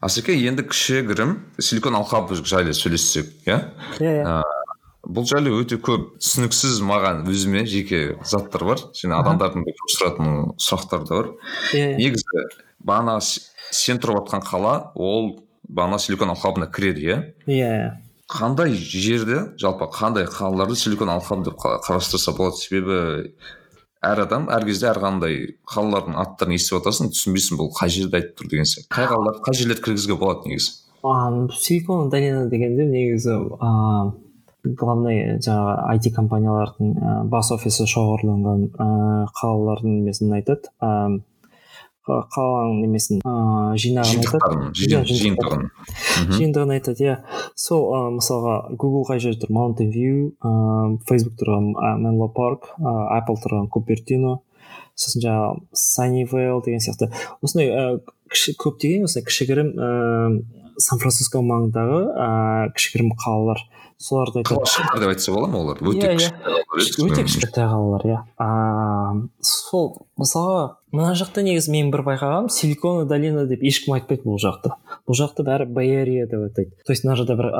Асеке енді кішігірім силикон алқабы жайлы сөйлессек иә? Иә иә. Бұл жайлы өте көп түсініксіз маған өзіме жеке заттар бар. Және адамдардың да көп сұрайтын сұрақтар да бар. Иә негізі бағана с- сен тұрып жатқан қала ол бағана силикон алқабына кіреді иә иә. Қандай жерде жалпы қандай қалаларды силикон алқабы деп қа- қарастырса болады? Себебі әр адам әр кезде әрқандай қалалардың аттарын естіп жатасың түсінбейсің бұл қай жерде айтып тұр деген сияқты. Қай қалалар қай жерлерді кіргізуге болады негізі? Силикон долина дегенде негізі а главный жаңағы IT компаниялардың бас офисі шоғырланған ә, қалалардың немесін айтады? Қа- қаланың немесін ә, жинағын айтады. Жиынтығын жиынтығын айтады. иә. Сол мысалға google қай жерде тұр? Mountain view ә, facebook тұрған park ә, apple тұрған купертино сосын жаңағы саннивейл деген сияқты. Осындай кіші, көптеген осындай кішігірім ә, сан франциско маңындағы ә, кішігірім қалалар. Соларды қалашықтар деп айтса болады ма олар? Өте Иә, күшті иә. қалалар еді. өте кішкентай қалалар иә. А сол мысалға мына жақта негізі мен бір байқағаным силиконовая долина деп ешкім айтпайды бұл жақты бұл жақты бәрі бэйария деп атайды то есть мына жақта бір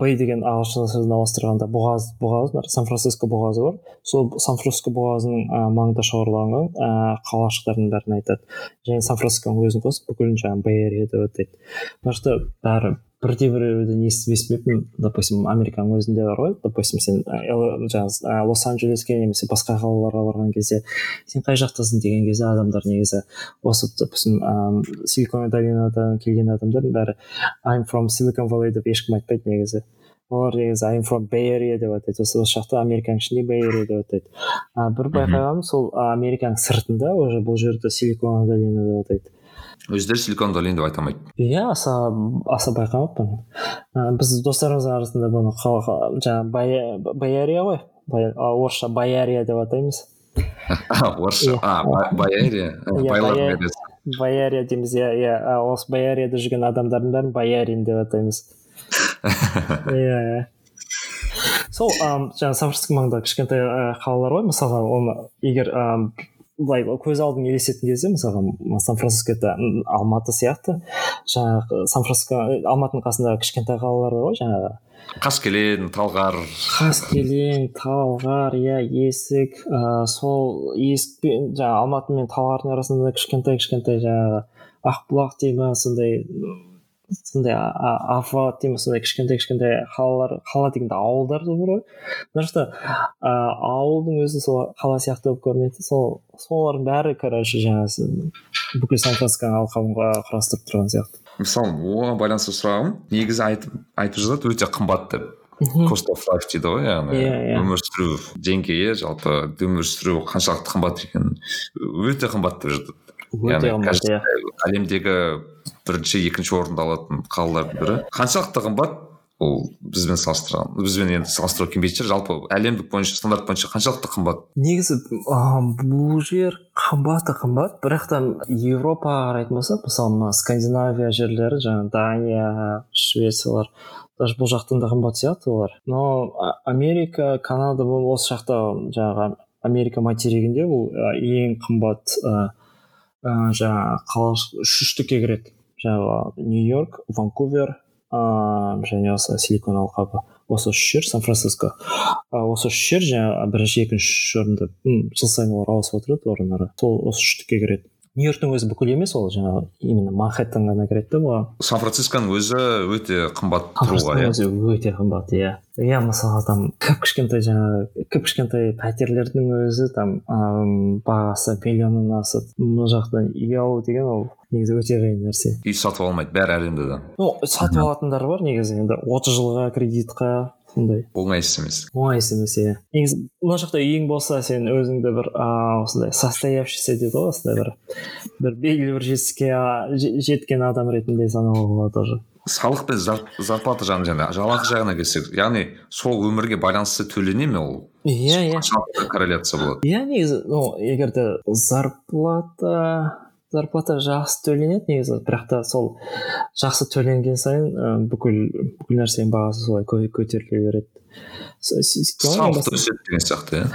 бэй деген ағылшын сөзін ауыстырғанда бұғаз бұғаз сан франциско бұғазы бар. Сол сан франциско бұғазының а, маңында шоғырланған а, қалашықтардың бәрін айтады. Және сан францисконың өзін қосып бүкілін жаңағы бэйария деп атайды. Мына жақта бәрі бірде біреуден естіп естімеппін допустим американың өзінде бар ғой допустим сен жаңағы лос анджелеске немесе басқа қалаларға барған кезде сен қай жақтасың деген кезде адамдар негізі осы допустим ыыы силикон долинадан келген адамдар бәрі I'm from Silicon Valley деп ешкім айтпайды негізі. Олар негізі I'm from Bay Area деп атайды. Осы осы жақта американың ішінде Bay Area деп атайды. А бір байқағаным сол американың сыртында уже бұл жерді силикон долина деп атайды. Өздері силикон долина деп айта алмайды иә аса аса байқамаппын біз достарымыздың арасында бұны жаңағы баярия ғой орысша баярия деп атаймыз орысша а аясы. баярия дейміз иә иә осы баярияда жүрген адамдардың бәрін баярин деп атаймыз иә иә сол жаңағы франциско маңындағы кішкентай қалалар ғой мысалға оны егер былай көз алдыңа елестетін кезде мысалға сан францискода алматы сияқты. Жаңағы сан франциско алматының қасындағы кішкентай қалалар бар ғой жаңағы. Қаскелен талғар. Қаскелең талғар иә есік ә, сол есік пен жаңағы алматы мен талғардың арасында кішкентай кішкентай жаңағы ақбұлақ дей ма сондай сондай афат ма сондай кішкентай кішкентай қалалар қала дегенде ауылдар да бар ғой мына жақта ауылдың өзі сол қала сияқты болып көрінеді сол солардың бәрі короче жаңағы бүкіл сан францисконың алқабын қа- құрастырып тұрған сияқты. Мысалы оған байланысты сұрағым негізі айтып айтып жатады өте қымбат деп. Cost of life дейді ғой яғни Иә, иә. өмір сүру деңгейі жалпы өмір сүру қаншалықты қымбат екенін. Өте қымбат деп жатады Яғни иә. әлемдегі бірінші екінші орынды алатын қалалардың бірі. Қаншалықты қымбат ол бізбен салыстырған бізбен енді салыстыру келмейтін шығар жалпы әлемдік бойынша стандарт бойынша қаншалықты қымбат негізі бұл жер қымбат та қымбат. Бірақ та европаға қарайтын болсақ мысалы мына скандинавия жерлері жаңағы дания швециялар даже бұл жақтан да қымбат сияқты олар. Но америка канада бұл осы жақта жаңағы америка материгінде бұл ең қымбат а, а, жаңағы қала үш үштікке кіреді. Жаңағы нью йорк ванкувер ыыы және осы силикон алқабы осы үш жер сан франциско осы үш жер жаңағы бірінші екінші орында жыл сайын олар ауысып отырады орындары сол осы үштікке кіреді нью йорктың өзі бүкіл емес ол жаңағы именно манхэттен ғана кіреді да бұған сан францисконың өзі өте қымбат тұруға иә өзі өте қымбат иә иә мысалға там кіп кішкентай жаңағы кіп кішкентай пәтерлердің өзі там ыыы бағасы миллионнан асып мына жақта үй алу деген ол негізі өте қиын нәрсе. Үй сатып алмайды бәрі арендада ну сатып алатындар бар негізі енді. отыз жылға кредитқа сондай. Оңай іс емес. Оңай іс емес иә. Негізі мына жақта үйің болса сен өзіңді бір ыыы осындай состоявшийся дейді ғой осындай бір бір белгілі бір жетістікке жеткен адам ретінде санауға болады уже салық пен зарплата жағынан жаңа жалақы жағына келсек яғни сол өмірге байланысты төлене ме ол? Иә иә. Корреляция болады. Иә негізі ну егер де зарплата зарплата жақсы төленеді негізі бірақ та сол жақсы төленген сайын ә, бүкіл бүкіл нәрсенің бағасы солай көтеріле береді. Салық та өседі деген сияқты иә?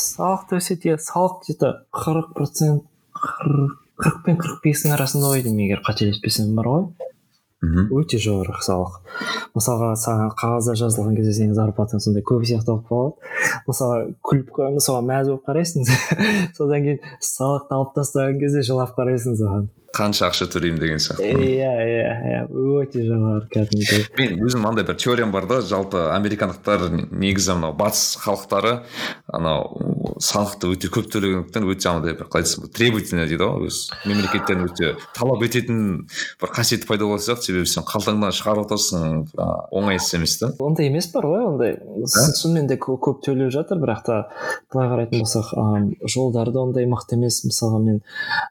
Салық та өседі иә. Салық где то қырық процент қырық пен қырық бестің арасында ғой деймін егер қателеспесем бар ғой. Мхм. Өте жоғары салық мысалға саған қағазда жазылған кезде сенің зарплатаң сондай көп сияқты болып қалады. Мысалға күліп мысалға мәз болып қарайсың. Содан кейін салықты алып тастаған кезде жылап қарайсың саған. Қанша ақша төлеймін деген сияқты иә иә иә өте жоғары кәдімгідей мен өзім мынандай бір теориям бар да жалпы американдықтар негізі мынау батыс халықтары анау салықты өте көп төлегендіктен өте андай бір қалай айтсам требовательный дейді ғой өз мемлекеттен өте талап ететін бір қасиет пайда болған сияқты себебі сен қалтаңнан шығарып отырсың оңай іс емес та ондай емес бар ғой ондай шынымен де көп төлеп жатыр бірақ та былай қарайтын болсақ жолдары да ондай мықты емес мысалға мен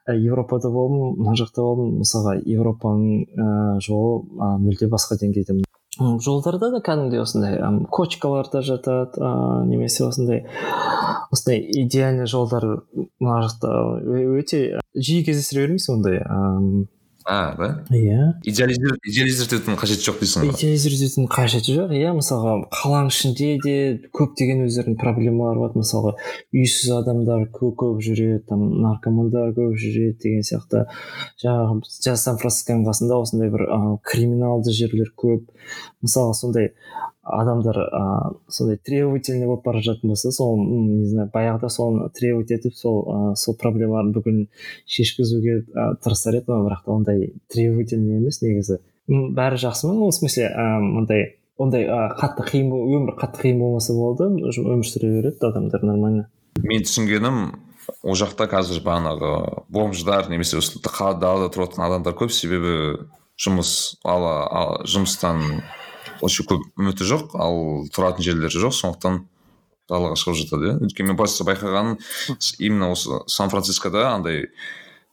европада болдым мына жақта болдым мысалға европаның ыыы жолы ә, мүлде басқа деңгейде жолдарда да кәдімгідей осындай кочкалар да жатады ыыы немесе осындай осындай идеальный жолдар мына жақта өте жиі кездестіре бермейсің ондай а да? Иә. Идеализировать етудің қажеті жоқ дейсің ғой. Идеализировать етудің қажеті жоқ иә мысалға қаланың ішінде де көптеген өздерінің проблемалары бар. Мысалға үйсіз адамдар көп, көп жүреді там наркомандар көп жүреді деген сияқты. Жаңағы сан францисконың қасында осындай бір криминалды жерлер көп. Мысалы сондай адамдар ыыы сондай требовательный болып бара жататын болса сол не знаю баяғыда соны требовать етіп сол ыыы сол проблемаларын бүгін шешкізуге тырысар еді бірақ та ондай требовательный емес негізі. Бәрі жақсы ма? В смысле мындай ондай қатты қиын өмір қатты қиын болмаса болды өмір сүре береді адамдар нормально. Мен түсінгенім ол жақта қазір бағанағы бомждар немесе осы далада тұратын адамдар көп. Себебі жұмыс ала жұмыстан онша көп үміті жоқ ал тұратын жерлері жоқ сондықтан далаға шығып жатады иә. Өйткені мен баста байқағаным именно осы сан францискода андай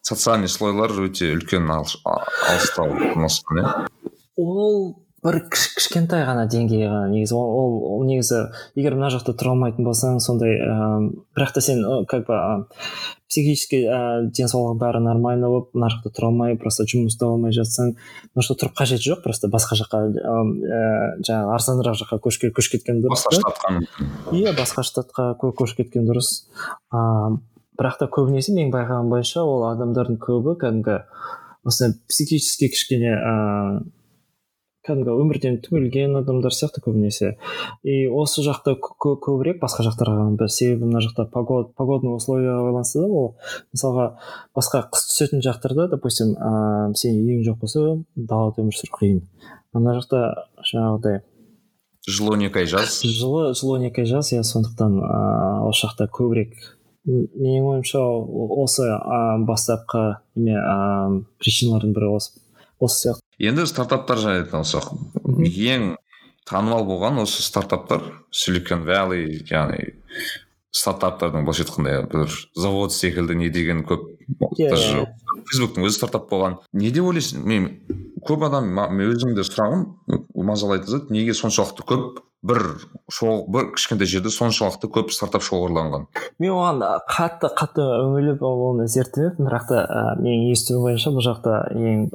социальный слойлар өте үлкен алыстау орналасқан иә. Ол бір кішкентай ғана деңгей ғана негізі ол, ол, ол негізі егер мына жақта тұра алмайтын болсаң сондай ыыы бірақ та сен как бы психический ә, денсаулығың бәрі нормально болып мына жақта тұра алмай просто жұмыс таба алмай жатсаң мына жақта тұрып қажеті жоқ просто басқа жаққа ә, жаңағы арзанырақ жаққа көшіп көшіп кеткен дұрыс басқа штатқа иә басқа штатқа көшіп кеткен дұрыс. Ыыы бірақ та көбінесе менің байқағаным бойынша ол адамдардың көбі кәдімгі осындай психически кішкене ыыы кәдімгі өмірден түңілген адамдар сияқты көбінесе. И осы жақта көбірек басқа жақтарға қарағанда себебі мына жақта погод погодный условияға байланысты да ол мысалға басқа қыс түсетін жақтарда допустим ыыы сенің үйің жоқ болса далада өмір сүру қиын. Мына жақта жаңағыдай жылы он екі ай жаз. Жылы жылы он екі ай жаз иә сондықтан ыыы осы жақта көбірек менің ойымша осы бастапқы неме ыыы причиналардың бірі осы осы сияқты. Енді стартаптар жайлы айтатын болсақ ең танымал болған осы стартаптар силикон валли яғни стартаптардың былайша айтқанда бір завод секілді не деген көп иә фейсбуктың өзі стартап болған. Не деп ойлайсың? Мен көп адам мен өзімде сұрағым мазалайтын зат неге соншалықты көп бір шоу бір кішкентай жерде соншалықты көп стартап шоғырланған? Мен оған қатты қатты үңіліп оны зерттемеппін бірақ та ә, менің естуім бойынша бұл жақта ең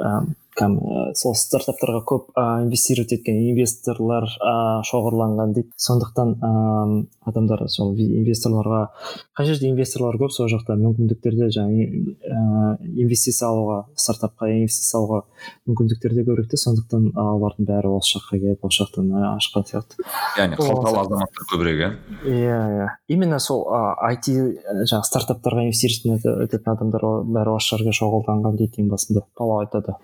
кәм ә, сол стартаптарға көп ә, инвестировать еткен инвесторлар ә, шоғырланған дейді. Сондықтан ә, адамдар сол инвесторларға қай жерде инвесторлар көп сол жақта мүмкіндіктер де жаңағы ә, инвестиция алуға стартапқа инвестиция алуға мүмкіндіктер де көбірек те. Сондықтан олардың бәрі осы жаққа келіп осы жақтан ашқан сияқты. Яғни қалталы азаматтар көбірек иә? Иә иә. Именно сол айти жаңағы стартаптарға инвестировать ететін адамдар бәрі осы жерге шоғырланған дейді ең басында. Палау айтады.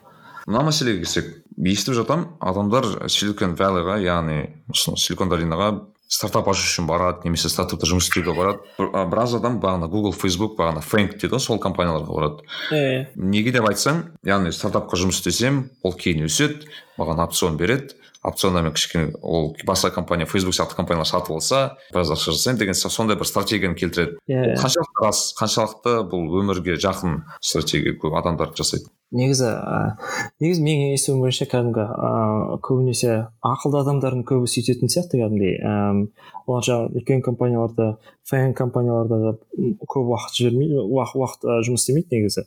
Мына мәселеге келсек естіп жатамын адамдар силикон валлиға яғни силикон долинаға стартап ашу үшін барады немесе стартапта жұмыс істеуге барады. Біраз адам бағана google facebook бағана фэнк дейді ғой сол компанияларға барады. Иә неге деп айтсаң яғни стартапқа жұмыс істесем ол кейін өседі маған опцион береді. Опционда мен кішкене ол басқа компания фейсбук сияқты компаниялар сатып алса біраз ақша жасаймын деген сондай бір стратегияны келтіреді. Иә қаншалықты рас қаншалықты бұл өмірге жақын стратегия көп адамдар жасайды. Негізі ә, негізі менің естуім бойынша кәдімгі ыыы көбінесе ақылды адамдардың көбі сөйтетін сияқты кәдімгідей ііі олар жаңағы үлкен компанияларда фэн компанияларда көп уақыт жібермейді уақыт, уақыт жұмыс істемейді негізі.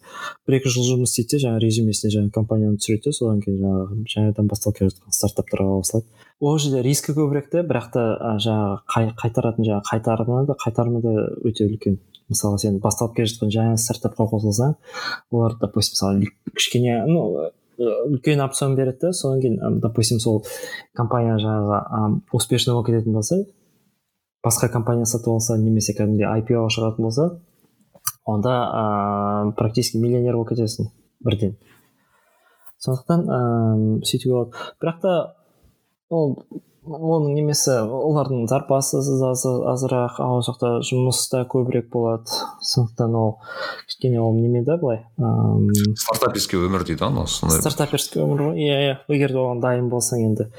Бір екі жыл жұмыс істейді де жаңағы резюмесіне жаңағы компанияны түсіреді де содан кейін жаңағы жаңадан басталып келе жатқан стартаптарға қосылады. Ол жерде рискі көбірек те бірақ та жаңағы қай, қайтаратын жаңағы қайтарымы да қайтарымы да өте үлкен. Мысалы сен басталып келе жатқан жаңа стартапқа қосылсаң олар допустим мысалы кішкене ну үлкен опцион береді да содан кейін допустим сол компания жаңағы успешный болып кететін болса басқа компания сатып алса немесе кәдімгідей IPO шығатын болса онда ыыы практически миллионер болып кетесің бірден. Сондықтан ыыы сөйтуге болады. Бірақ та ол оның немесі олардың зарплатасы азырақ ал жақта жұмыс та көбірек болады. Сондықтан ол кішкене ол неме да былай ыыы стартаперский өмір дейді ғой анау сондай стартаперский өмір ғой. Иә иә. Егер де оған дайын болсаң енді.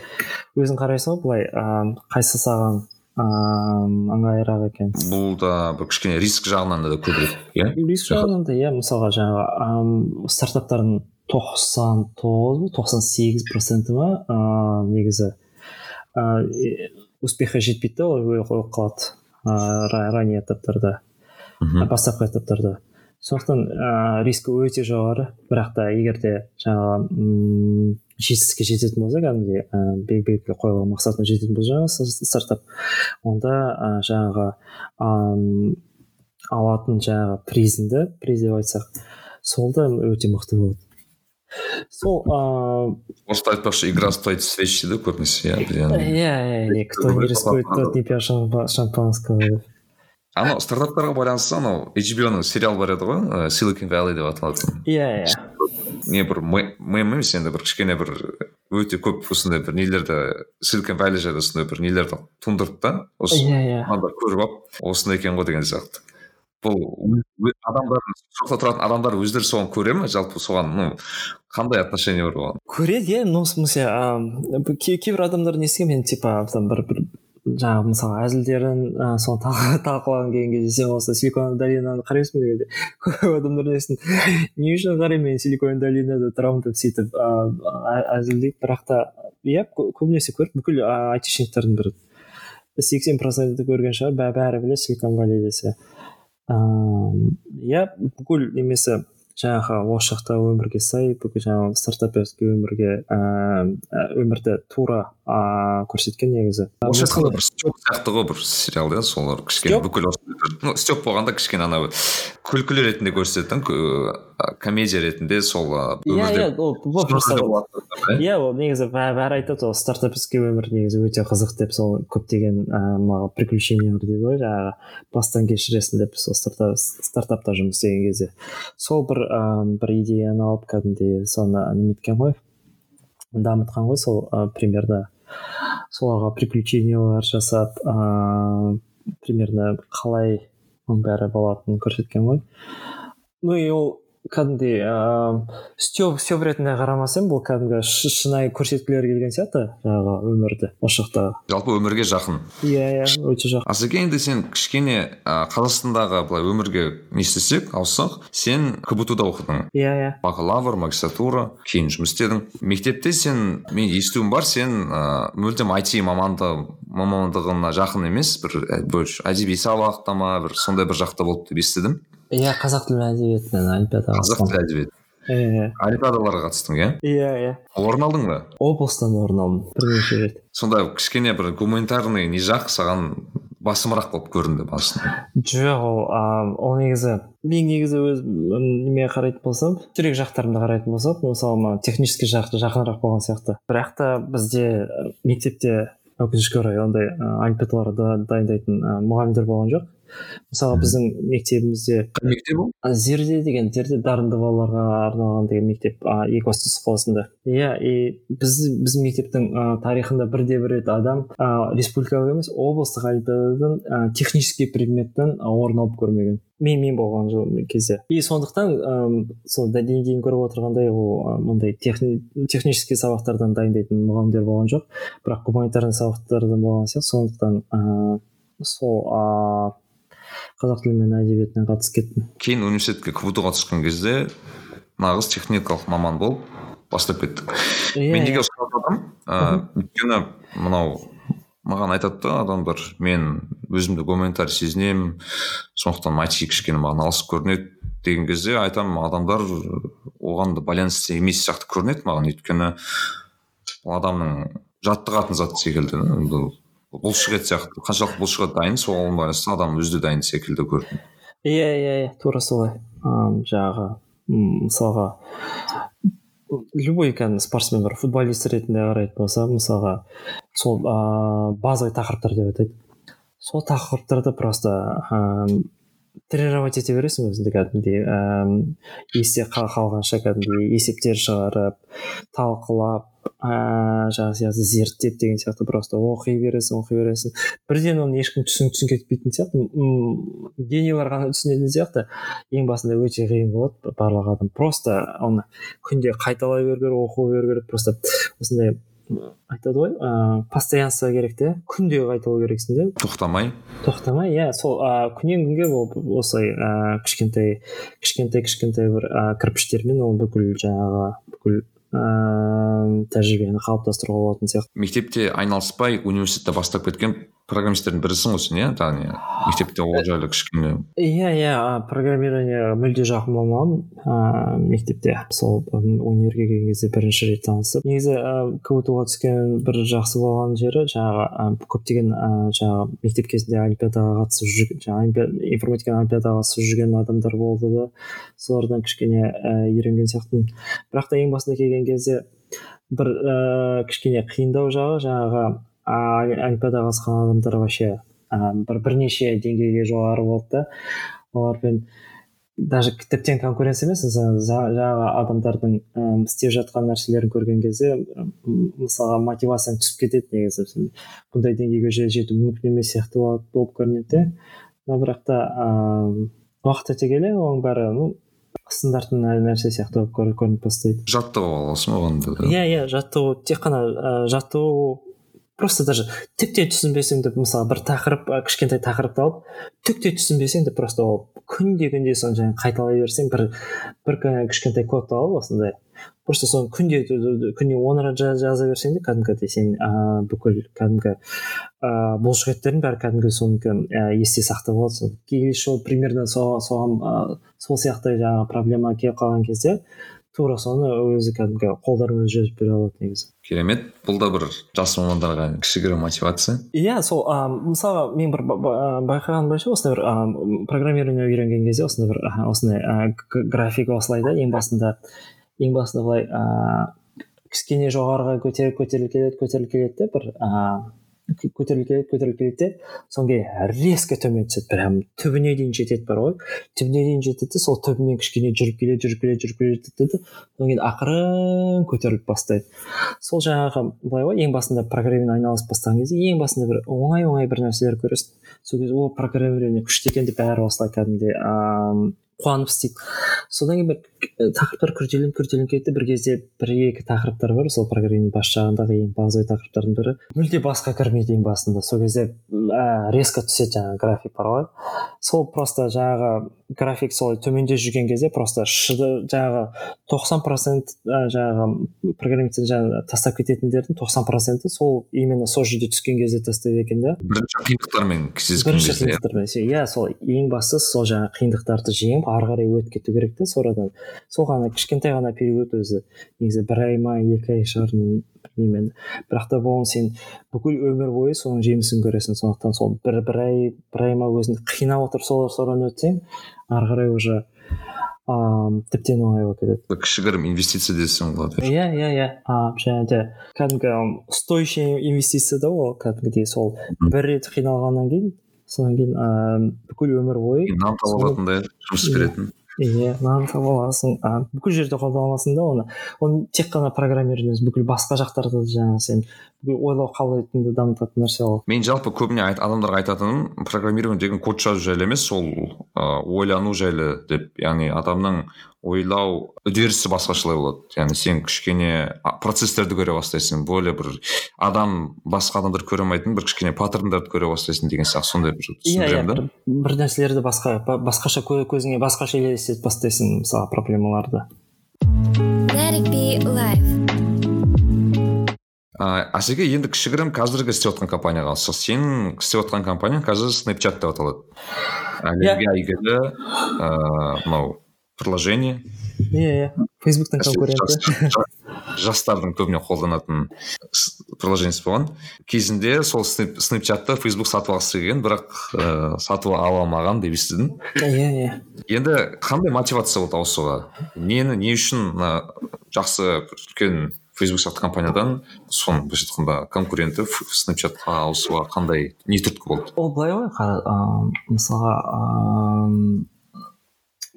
Өзің қарайсың ғой былай ыыы қайсысы саған ыыы ыңғайлырақ екен? Бұл да бір кішкене риск жағынан да көбірек иә? Риск жағынан да иә. Мысалға жаңағы стартаптардың тоқсан тоғыз тоқсан сегіз проценті ма? Ыыы негізі. Ыыы успехқа жетпейді да ол қойып қалады. Ыыы ранний этаптарда. Бастапқы этаптарда. Сондықтан ыыы риски өте жоғары. Бірақ та егер де жаңағы жетістікке жететін болса кәдімгідей ііі белгілі қойылған мақсатына жететін болса стартап онда ә, жаңағы ыыы алатын жаңағы призіңді приз деп айтсақ сол да өте мықты болады. Сол ыыы орыста айтпақшы игра стоит свеч дейді көбінесе иә иә иә кто не рискует тот не пьет шампанского. Деп анау стартаптарға байланысты анау hbo ның сериал бар еді ғой силикон валли деп аталатын иә иә не бір мем емес енді бір кішкене бір өте көп осындай бір нелерді силикон валли жайлы осындай бір нелерді тундырды да осы иә иә көріп алып осындай екен ғой деген сияқты бұл адамдар жақта тұратын адамдар өздері соған көре ме? жалпы соған ну қандай отношение бар оған? Көреді иә ну в смысле кейбір адамдар естігенмін мен типа там бір бір жаңағы мысалы әзілдерін ә, соны талқылаған келген кезде сен осы силикон долинаны қарайсың ба дегенде көп адамдар несін не үшін қараймын мен силикон долинада тұрамын деп сөйтіп әзілдейді. Бірақ та иә көбінесе көріп бүкіл айтишниктардың бір сексен проценті көрген шығар бәрі біледі силикон валли десе ыыы иә бүкіл немесі жаңағы осы жақта өмірге сай бүкіл жаңағы стартаперский өмірге ііі өмірді тура ыыы көрсеткен негізі. Орысша айтқанда бір степ сияқты ғой бір сериал иә солар кішкене бүкіл ну степ болғанда кішкене анау күлкілі ретінде көрсететін комедия ретінде сол иә иә ол иә ол негізі бәрі айтады ол стартаперский өмір негізі өте қызық деп сол көптеген маған приключениялар дейді ғой жаңағы бастан кешіресің деп сол стартапта жұмыс істеген кезде. Сол бір ыыы бір идеяны алып кәдімгідей соны неметкен ғой. Дамытқан ғой сол примерно соларға приключениялар жасап ыыы примерно қалай оның бәрі болатынын көрсеткен ғой. Ну и ол кәдімгідей ыыы степ степ ретінде қарамасам бұл кәдімгі шынайы көрсеткілері келген сияқты жаңағы өмірді осы жақта жалпы өмірге жақын. Иә иә өте жақын. Асеке енді сен кішкене ә, қазақстандағы былай өмірге не істесек ауыссақ сен кбту да оқыдың. Иә иә. Бакалавр магистратура кейін жұмыс істедің. Мектепте сен мен естуім бар сен ыыы мүлдем айти маманды мамандығына жақын емес бір әдеби сабақта ма бір сондай бір жақта болды деп естідім. Иә қазақ тілі әдебиетінен олимпиадаға қазақ тілі әдебиет иә олимпиадаларға қатыстың иә? Иә иә. Орын алдың ба? Облыстан орын алдым бірнеше рет. Сонда кішкене бір гуманитарный не жақ саған басымырақ болып көрінді басында. Жоқ ол ол негізі мен негізі өз неме қарайтын болсам жүрек жақтарымды қарайтын болсам мысалы мына технический жақ жақынырақ болған сияқты. Бірақ та бізде мектепте өкінішке орай ондай олимпиадаларға дайындайтын мұғалімдер болған жоқ. Мысалы біздің мектебімізде қай мектеп ол? Зерде деген зерде дарынды балаларға арналған деген мектеп екібастұз қаласында. Иә и біз біздің мектептің а, тарихында бірде бір рет адам а, республикалық емес облыстық олимпиададан а, технический предметтен орын алып көрмеген. Мен мен болған жыл кезде. И сондықтан ым, сол деңгейін көріп отырғандай ол мындай техни, технический сабақтардан дайындайтын мұғалімдер болған жоқ. Бірақ гуманитарный сабақтардан болған сияқты. Сондықтан а, сол а, қазақ тілі мен әдебиетінен қатысып кеттім. Кейін университетке кбту ға түскен кезде нағыз техникалық маман болып бастап кеттік. Иә мен неге сұрап жатырмын ыыы өйткені мынау маған айтады да адамдар мен өзімді гуманитарий сезінемін сондықтан айти кішкене маған алыс көрінеді деген кезде айтамын адамдар оған да байланысты емес сияқты көрінеді маған өйткені ол адамның жаттығатын зат секілді да, бұл бұлшық ет сияқты қаншалықты бұлшық ет дайын соған байланысты адам өзі де дайын секілді көрінеді. Иә иә иә тура солай. Жаңағы мысалға любой кәдімгі спортсмен бар футболист ретінде қарайтын болса мысалға сол ыыы базовый тақырыптар деп атайды сол тақырыптарды просто ам, тренировать ете бересің өзіңді кәдімгідей ііі есте қа- қалғанша кәдімгідей есептер шығарып талқылап ыыы жаңағы сияқты зерттеп деген сияқты просто оқи бересің оқи бересің. Бірден оны ешкім түсін түсініп кетпейтін сияқты м, генийлер ғана түсінетін сияқты. Ең басында өте қиын болады барлық адам. Просто оны күнде қайталай беру керек оқу беру керек просто осындай айтады ғой ыыы постоянство керек те күнде қайталау керексің де. Тоқтамай. Тоқтамай иә сол ә, күннен күнге ол осылай ә, кішкентай кішкентай кішкентай бір ә, кірпіштермен ол бүкіл жаңағы бүкіл ыыы тәжірибені қалыптастыруға болатын сияқты. Мектепте айналыспай университетте бастап кеткен программисттердің бірісің ғой сен иә яғни мектепте ол жайлы кішкене иә иә а, программированиеға мүлде жақын болмағанмын ыыы мектепте сол универге келген кезде бірінші рет танысып негізі кбту ға түскен бір жақсы болған жері жаңағы көптеген а, жаңағы мектеп кезінде олимпиадаға қатысып жүрген жаңағы информатиканың олимпиадаға қатысып жүрген адамдар болды да солардан кішкене ә, үйренген сияқтымын бірақ та ең басында келген кезде бір ііі кішкене қиындау жағы жаңағы олимпиадаға қатысқан адамдар вообще бір бірнеше деңгейге жоғары болды да. Олармен даже тіптен конкуренция емес жаңағы адамдардың ым, істеп жатқан нәрселерін көрген кезде мысалға мотивацияң түсіп кетеді негізі. Бұндай деңгейге же- жету мүмкін емес сияқты болып көрінеді де. Но бірақ та ыыы уақыт өте келе оның бәрі ну стандартты нә- нәрсе сияқты болып көр- көрініп бастайды. Жаттығып аласың оған да? Иә иә жаттығу тек қана жаттығу просто даже түк те түсінбесең де мысалы бір тақырып кішкентай тақырыпты алып түк те түсінбесең де просто ол күнде күнде соны жаңағы қайталай берсең бір бір кі- кішкентай кодты алып осындай. Просто соны күнде күніне он рет жа- жаза берсең де кәдімгідей сен ыыы бүкіл кәдімгі ыыы бұлшық еттердің бәрі кәдімгі соныкі есте сақтап алады сол келесі жолы примерно со- соған сол сияқты жаңағы проблема келіп қалған кезде тура соны өзі кәдімгі қолдарымен жазып бере алады негізі. Керемет. Бұл да бір жас мамандарға кішігірім мотивация. Иә сол а, мысалға мен бір ба- ба- байқаған бойынша осындай бір м, программирование үйренген кезде осындай бір осындай г- график осылай да ең басында ең басында былай а, кішкене жоғарыға көтеріліп көтеріліп келеді көтеріліп келеді де бір кө- көтеріліп келеді көтеріліп келеді де содан кейін резко төмен түседі прям түбіне дейін жетеді бар ғой түбіне дейін жетеді сол түбімен кішкене жүріп келеді жүріп келеді жүріп келе жатады да содан кейін ақырын көтеріліп бастайды сол жаңағы былай ғой ең басында программамен айналысып бастаған кезде ең басында бір оңай оңай бір нәрселер көресің сол кезде о программирование күшті екен деп бәрі осылай кәдімгідей ааа қуанып істейді содан кейін бір тақырыптар күрделеніп күрделеніп кетті. бір кезде бір екі тақырыптар бар. Сол программаның бас жағындағы ең базовый тақырыптардың бірі. Мүлде басқа кірмейді ең басында. Сол кезде ә, резко түседі жаңағы график бар ғой сол просто жаңағы график солай төменде жүрген кезде просто шыды жаңағы тоқсан процент жаңағы программистер жаңағы тастап кететіндердің тоқсан проценті сол именно сол жерде түскен кезде тастайды екен да. Бірінші қиындықтармен бірінші кезде қиындықтар иә сол ең бастысы сол жаңағы қиындықтарды жеңіп ары қарай өтіп кету керек та содан. Сол ғана кішкентай ғана период өзі. Негізі бір ай ма екі ай шығар білмеймін. Енді бірақ та бұл сен бүкіл өмір бойы соның жемісін көресің. Сондықтан сол бір бір ай бір ай ма өзіңді қинап отырып сол содан өтсең ары қарай уже ыыы тіптен оңай болып кетеді. Кішігірім инвестиция десең болады. Иә иә иә. Және де кәдімгі стоящий инвестиция да ол кәдімгідей сол бір рет қиналғаннан кейін содан кейін ыыы бүкіл өмір бойы нан таба алатындай жұмыс Иә. беретін. Иә нан таба аласың. А, бүкіл жерде қолдана аласың да оны. Оны тек қана программирдің емес бүкіл басқа жақтарда да жаңағы сен ойлау қабілетіңді дамытатын нәрсе ол. Мен жалпы көбіне айт, адамдарға айтатыным программирование деген код жазу жайлы емес ол ә, ойлану жайлы деп. Яғни адамның ойлау үдерісі басқашалай болады. Яғни сен кішкене процесстерді көре бастайсың более бір адам басқа адамдар көре алмайтын бір кішкене паттерндарды көре бастайсың деген сияқты сондай бір иә иә түсіндіремін да. бір, бір нәрселерді басқа ба- басқаша кө- көзіңе басқаша елестетіп бастайсың мысалы проблемаларды. Ә, әсеке енді кішігірім қазіргі істеп жатқан компанияға алсақ. Сенің істеп жатқан компанияң қазір снапчат деп аталады. Әлемге әйгілі ыыы мынау приложение иә иә фейсбуктың конкуренті жас- жа- жастардың көбіне қолданатын приложениесі болған кезінде сол снапчатты фейсбук сатып алғысы келген бірақ ыыы сатып ала алмаған деп естідім. Иә иә енді қандай мотивация болды ауысуға нені не үшін мына жақсы үлкен фейсбук сияқты компаниядан соның былайша айтқанда конкуренті снапчатқа ауысуға қандай не түрткі болды? Ол былай ғой мысалға ыыы,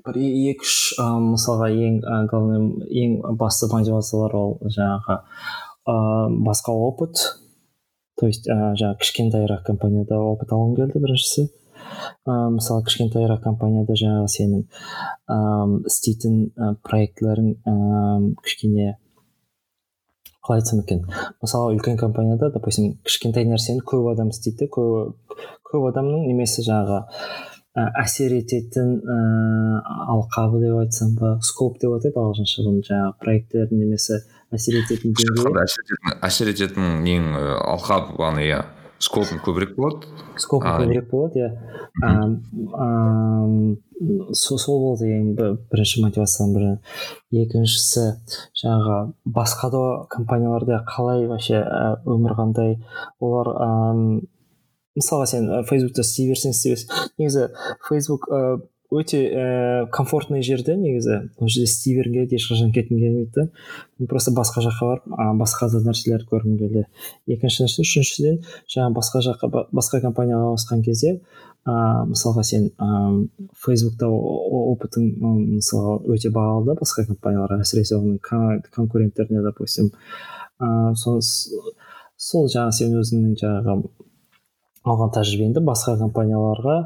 бір екі үш мысалға ең ә, главный ең басты мотивациялар ол жаңағы ыыы, басқа опыт. То есть ыыы, жаңағы кішкентайырақ компанияда опыт алғым келді біріншісі. Ыыы мысалы кішкентайырақ компанияда жаңағы сенің ыыы істейтін і проектілерің ііі кішкене қалай айтсам екен? Мысалы үлкен компанияда допустим кішкентай нәрсені көп адам істейді көп көп адамның немесе жаңағы ә, әсер ететін ііі алқабы деп айтсам ба скоп деп атайды ағылшынша бұны жаңағы проекттердің немесе әсер ететін әсер ететін нең ы, алқабы иә скопың көбірек болады. Скопы көбірек болады иә. Сол болды ең бір- бірінші мотивацияның бірі екіншісі жаңағы басқа да компанияларда қалай вообще ә, өмір қандай? Олар ам, мысалға сен ә, фейсбукта істей берсең істей берсең. Негізі фейсбук ә, өте ә, комфортный жерде негізі. Ол жерде істей бергің келеді ешқашан кеткің келмейді да просто басқа жаққа барып басқа да нәрселерді көргім келді. Екінші нәрсе үшіншіден жаңағы басқа жаққа ба- басқа компанияға ауысқан кезде ыыы мысалға сен ыыы фейсбукта опытың мысалға өте бағалы да басқа компанияларға әсіресе оның кон- конкуренттеріне допустим. Ыыы сол жаңағы сен өзіңнің жаңағы алған тәжірибеңді басқа компанияларға.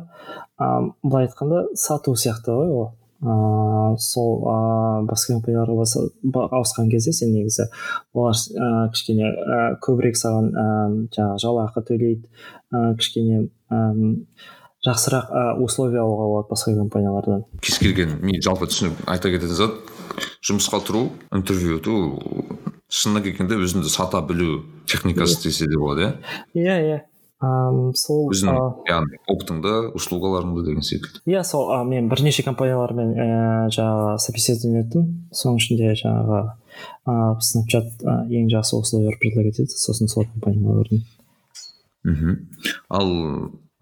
Ыыы былай айтқанда сату сияқты ғой ол. Ыыы сол ыыы басқа компанияларға ауысқан кезде сен негізі олар ыыы кішкене ыыы көбірек саған ыыы жаңағы жалақы төлейді. Ыыы кішкене ыыы жақсырақ ы условия алуға болады басқа компаниялардан. Кез келген мен жалпы түсініп айта кететін зат жұмысқа тұру интервью өту шынына келгенде өзіңді сата білу техникасы десе де болады иә? Иә иә. Ыыы сол өзіңнің ы, яғни опытыңды услугаларыңды деген секілді. Иә сол ы, мен бірнеше компаниялармен ііі жаңағы собеседование өттім соның ішінде жаңағы ыыы снапчат ең жақсы условиялар предлагать етеді сосын сол компанияға көрдім мхм. Ал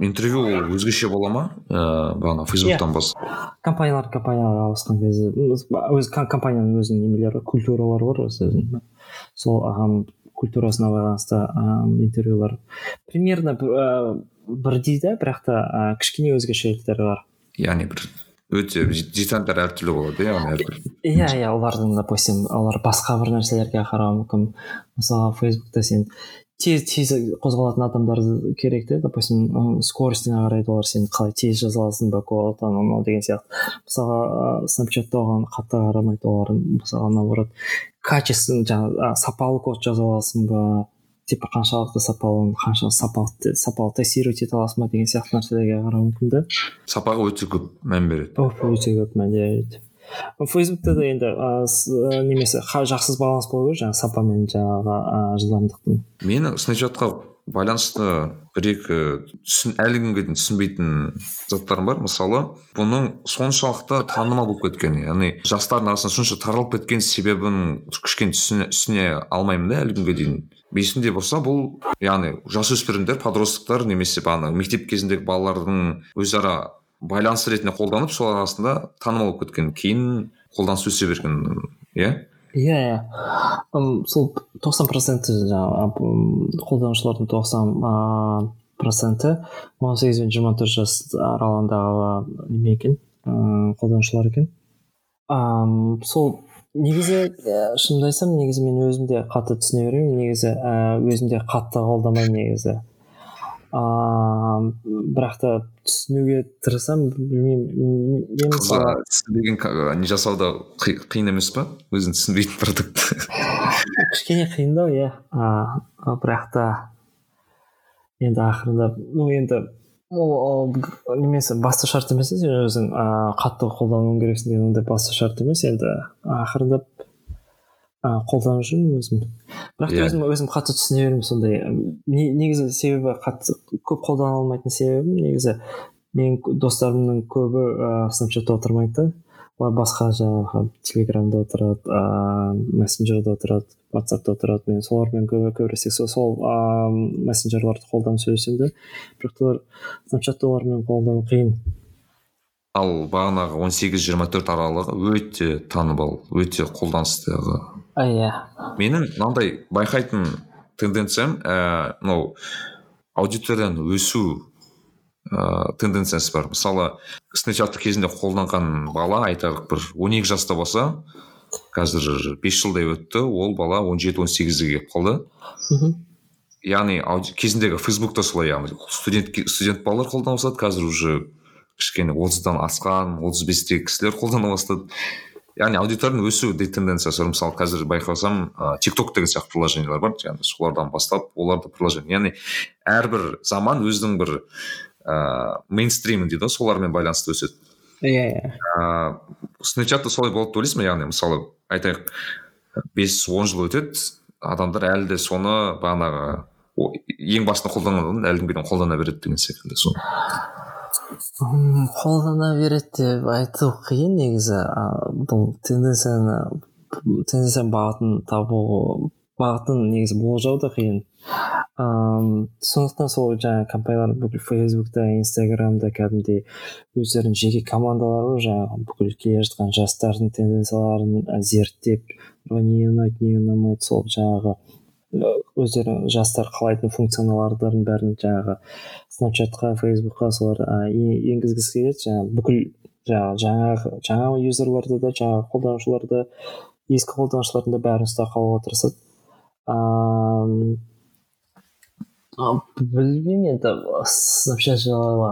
интервью ол өзгеше бола ма? Ыыы бағана фейсбуктан басқа компаниялар компанияларға ауысқан кезде өз ком- компанияның өзінің немелері культуралары бар ғой өзінің сол культурасына байланысты ыыы интервьюлар. Примерно ы, бірдей да бірақ та ы, кішкене өзгешеліктері бар яғни бір өте детальдар әртүрлі болады иә иә иә олардың допустим олар басқа бір нәрселерге қарауы мүмкін. Мысалға фейсбукта сен тез тез қозғалатын адамдар керек те. Допустим ы, скоростіңе қарайды олар сен қалай тез жаза аласың ба код анау мынау деген сияқты. Мысалға снапчатта оған қатты қарамайды олар мысалға наоборот качественно жаңағы сапалы код жаза аласың ба типа қаншалықты сапалы қанша сапалы сапалы тестировать ете аласың ба деген сияқты нәрселерге қарау мүмкін да сапаға өте көп мән береді. Өте көп мән береді. Фейсбукта да енді немесе жақсы баланс болу керек жаңағы сапа мен жаңағы жылдамдықтың мені снапчатқа байланысты бір екі әлі күнге дейін түсінбейтін заттарым бар. Мысалы бұның соншалықты танымал болып кеткен яғни жастардың арасында сонша таралып кеткен себебін кішкене түсіне, түсіне алмаймын да әлі күнге дейін. Есімде болса бұл яғни жасөспірімдер подростықтар немесе бағанағы мектеп кезіндегі балалардың өзара байланыс ретінде қолданып сол арасында танымал болып кеткен кейін қолданыс өсе берген иә? Иә иә. Сол тоқсан проценті жаңағы қолданушылардың тоқсан проценті он сегіз бен жиырма төрт жас аралығындағы неме екен? Қолданушылар екен. Сол негізі шынымды айтсам негізі мен өзім де қатты түсіне бермеймін. Негізі өзім де қатты қолдамаймын негізі. Ыыы бірақ та түсінуге тырысамын білмеймін мен мысалы түсінбеген не жасау да қиын емес па? Өзің түсінбейтін продукт. кішкене қиындау иә. Бірақ та енді ақырындап ну енді ол немесі басты шарт емес сен өзің ыыы қатты қолдануың керексің деген ондай басты шарт емес. Енді ақырындап қолданып жүрмін өзім? бірақ та өзім өзім қатты түсіне беремін сондай негізі себебі қатты көп қолдана алмайтын себебім негізі менің достарымның көбі ыыы снапчатта отырмайды. Да олар басқа жаңағы телеграмда отырады ыыы мессенджерде отырады ватсапта отырады. Мен солармен көбі көбіресе сол, ыыы мессенджерларды қолданып сөйлесемін да бірақ олар снапчатта олармен қолдану қиын. Ал бағанағы он сегіз жиырма төрт аралығы өте танымал өте қолданыстағы иә. Менің мынандай байқайтын тенденциям ііі мынау аудиторияны өсу ыыы тенденциясы бар. Мысалы снапчатты кезінде қолданған бала айталық бір он екі жаста болса қазір бес жылдай өтті ол бала он жеті он сегізге келіп қалды. Мхм. Яғни кезіндегі фейсбукта солай яғни студент студент балалар қолдана бастады қазір уже кішкене отыздан асқан отыз бестегі кісілер қолдана бастады. Яғни аудиторияның өсу тенденциясы бар. Мысалы қазір байқасам ыыы тик ток деген сияқты приложениелер бар. Яғни солардан бастап олар да приложение. Яғни әрбір заман өзінің бір ыыы мейнстримі дейді ғой солармен байланысты өседі. Иә иә ыыы снапчатта солай болады деп ойлайсың ба яғни мысалы айтайық бес он жыл өтеді. Адамдар әлі де соны бағанағы ең басында қолданған әлі күнге дейін қолдана береді деген секілді соны. Қолдана береді деп айту қиын негізі. Бұл тенденцияны тенденцияның бағытын табу бағытын негізі болжау да қиын. Ыыы сондықтан сол жаңағы компаниялар бүкіл фейсбукта инстаграмда кәдімгідей өздерінің жеке командалары жаңағы бүкіл келе жатқан жастардың тенденцияларын зерттеп не ұнайды не ұнамайды сол жаңағы өздері жастар қалайтын функционалдардың бәрін жаңағы снапчатқа фейсбукқа солар енгізгісі келеді жаңағы бүкіл жаңағы жаңағы жаңа юзерларды да жаңағы қолданушыларды ескі қолданушылардың да бәрін ұстап қалуға тырысады ыыы білмеймін енді снапчат жайлы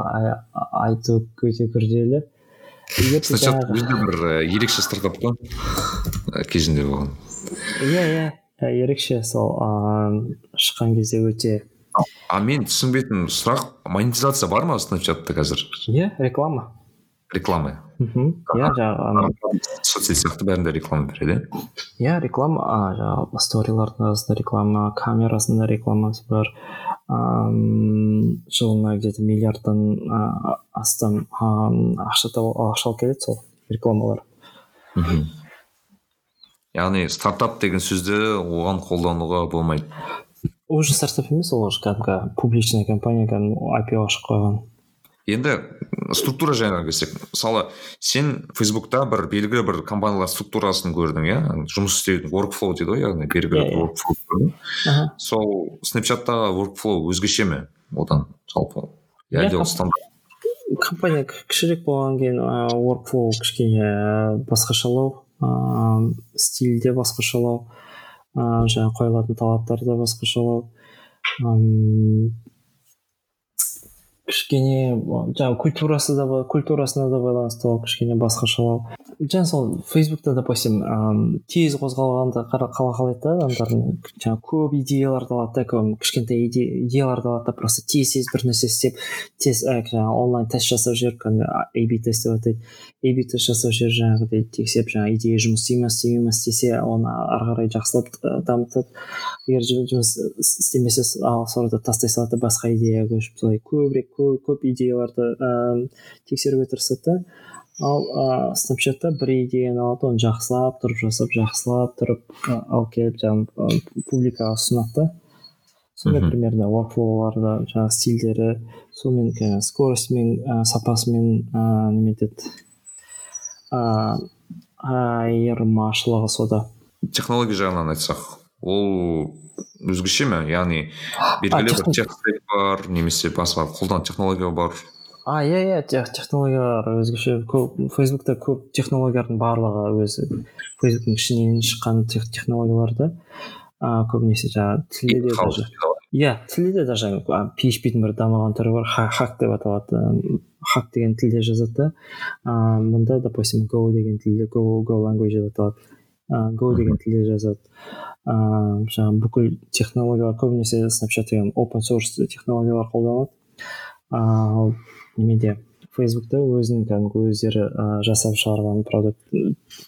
айту өте күрделі снапчат өзі бір ерекше стартап қой кезінде болған. Иә иә ерекше сол ыыы шыққан кезде өте а мен түсінбейтін сұрақ монетизация бар ма снапчатта қазір? Иә реклама. Реклама. Мхм иә жаңағы соцсет сияқты бәрінде реклама береді иә? Реклама жаңағы сторилардың арасында реклама камерасында рекламасы бар. Ыыы жылына где то миллиардтан астам ақша ақша алып келеді сол рекламалар. Мхм. Яғни стартап деген сөзді оған қолдануға болмайды. Уже стартап емес ол уже кәдімгі публичный компания кәдімгі айпио ашып қойған енді структура жағына келсек мысалы сен фейсбукта бір белгілі бір компаниялар структурасын көрдің иә? Жұмыс істеудің workflow дейді ғой яғни белгілі бір workflow көрдің. Сол снапчаттағы workflow өзгеше ме одан жалпы? Әлде ол стандарт? компания кішірек болғаннан кейін workflow кішкене басқашалау ыыы стиль де басқашалау. Ыыы жаңағы қойылатын талаптар да басқашалау кішкене жаңағы культурасы да культурасына да байланысты ол кішкене басқашалау жаңа сол фейсбукта допустим ыыы тез қозғалғанды қалайды да адамдардың жаңағы көп идеяларды алады да кішкентай идеяларды алады да просто тез тез бір нәрсе істеп тез жаңағы онлайн тест жасап жіберіп кәдімгі эби тест деп атайды. Эби тест жасап жіберіп жаңағыдай тексеріп жаңағы идея жұмыс істей ма істемей ма істесе оны ары қарай жақсылап дамытады. Егер жұмыс істемесе сол арада тастай салады да басқа идеяға көшіп солай көбірек көп, көп идеяларды ыыы тексеруге тырысады ал ыыы снапчатта бір идеяны алады оны жақсылап тұрып жасап жақсылап тұрып алып келіп жаңағы публикаға ұсынады да. Сондай примерно воркфлоулары жаңағы стильдері. Сонымен скоростьмен ә, сапасымен ыыы неме етеді? Ыыы айырмашылығы сода. Технология жағынан айтсақ ол өзгеше ме? Яғни белгілі бір тех бар немесе басқа қолданатын технология бар. А иә иә технологиялар өзгеше. Көп фейсбукта көп технологиялардың барлығы өзі фейсбуктың ішінен шыққан технологиялар да. Ыыы көбінесе жаңағы тілде де даже. иә тілде де даже php'дің бір дамыған түрі бар хак деп аталады. Хак деген тілде жазады да. Ыыы мұнда допустим go деген тілде go go language деп аталады. Go деген тілде жазады ыыы жаңағы бүкіл технологиялар көбінесе снапчат деген open source технологиялар қолданады ал неменде фейсбукта өзінің кәдімгі өздері жасап шығарған продукт.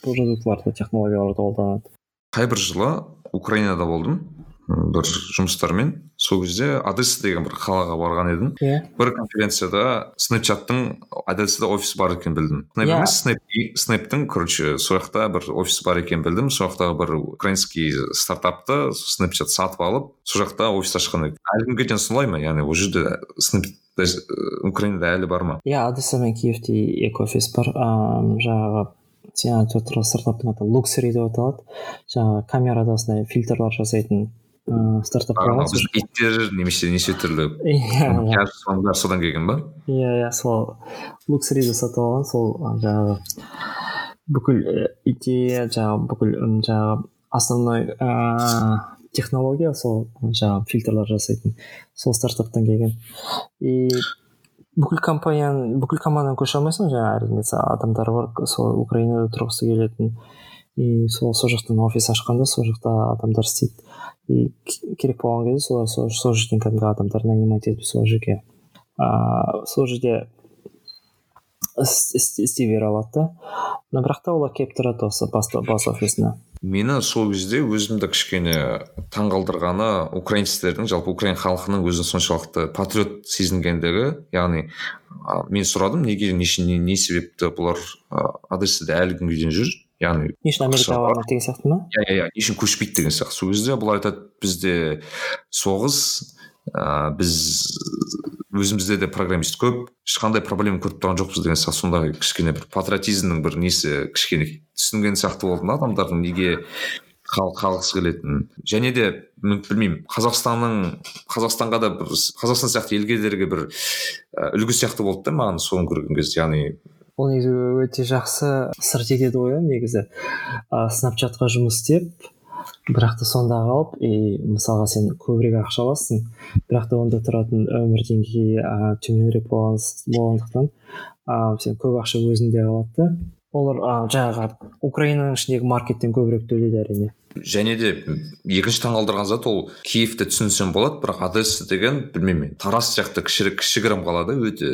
Продуктларды технологияларды қолданады қай бір жылы украинада болдым. Бір жұмыстармен сол кезде одесса деген бір қалаға барған едім. Иә. Yeah. бір конференцияда снэпчаттың одессада офис бар екенін білдім. Снэп yeah. емес снэп снэптің короче сол жақта бір офис бар екенін білдім. Сол жақтағы бір украинский стартапты снэпчат сатып алып сол жақта офис ашқан еді әлі күнге дейін солай ма? Яғни ол жерде снэп украинада әлі бар ма? Иә одесса мен киевте екі офис бар. Ыыы жаңағы сен айтып отырған стартаптың аты луксери деп аталады. Жаңағы камерада осындай фильтрлар жасайтын ыыы стартап бар иттер немесе неше түрлі иә содан келген ба иә иә сол луксериді сатып алған сол жаңағы бүкіл идея жаңағы бүкіл жаңағы основной ыыы технология сол жаңағы фильтрлар жасайтын сол стартаптан келген и бүкіл компанияны бүкіл команданы көшіре алмайсың жаңағы әрине адамдар бар сол украинада тұрғысы келетін и сол сол жақтан офис ашқанда сол жақта адамдар істейді и керек болған кезде солар сол, жерден кәдімгі адамдар нанимать етіп сол жерге ыыы сол жерде істей бере алады да но бірақ та олар келіп тұрады осы бас, офисына мені сол кезде өзімді кішкене таңғалдырғаны украинецтердің жалпы украин халқының өзін соншалықты патриот сезінгендігі яғни мен сұрадым неге не, не, себепті бұлар одессада әлі күнге дейін жүр. Яғни не үшін америкаға бармайды деген сияқты ма иә иә иә не үшін көшпейді деген сияқты сол кезде бұлар айтады бізде соғыс ыыы біз өзімізде де программист көп ешқандай проблема көріп тұрған жоқпыз деген сияқты сондай кішкене бір патриотизмнің бір несі кішкене түсінген сияқты болдым да адамдардың неге қалғысы келетінін және де білмеймін қазақстанның қазақстанға да бір қазақстан сияқты елдерге бір үлгі сияқты болды да маған соны көрген кезде яғни ол негізі өте жақсы стратегия деп ойлаймын негізі. Ә, снапчатқа жұмыс істеп бірақ та сонда қалып и мысалға сен көбірек ақша аласың бірақ та онда тұратын өмір деңгейі ә, төменірек болғандықтан ә, сен көп ақша өзіңде қалады да. Олар ә, жаңағы украинаның ішіндегі маркеттен көбірек төлейді әрине. Және де екінші таңғалдырған зат ол киевті түсінсем болады бірақ одесса деген білмеймін тараз сияқты кішігірім қала да өте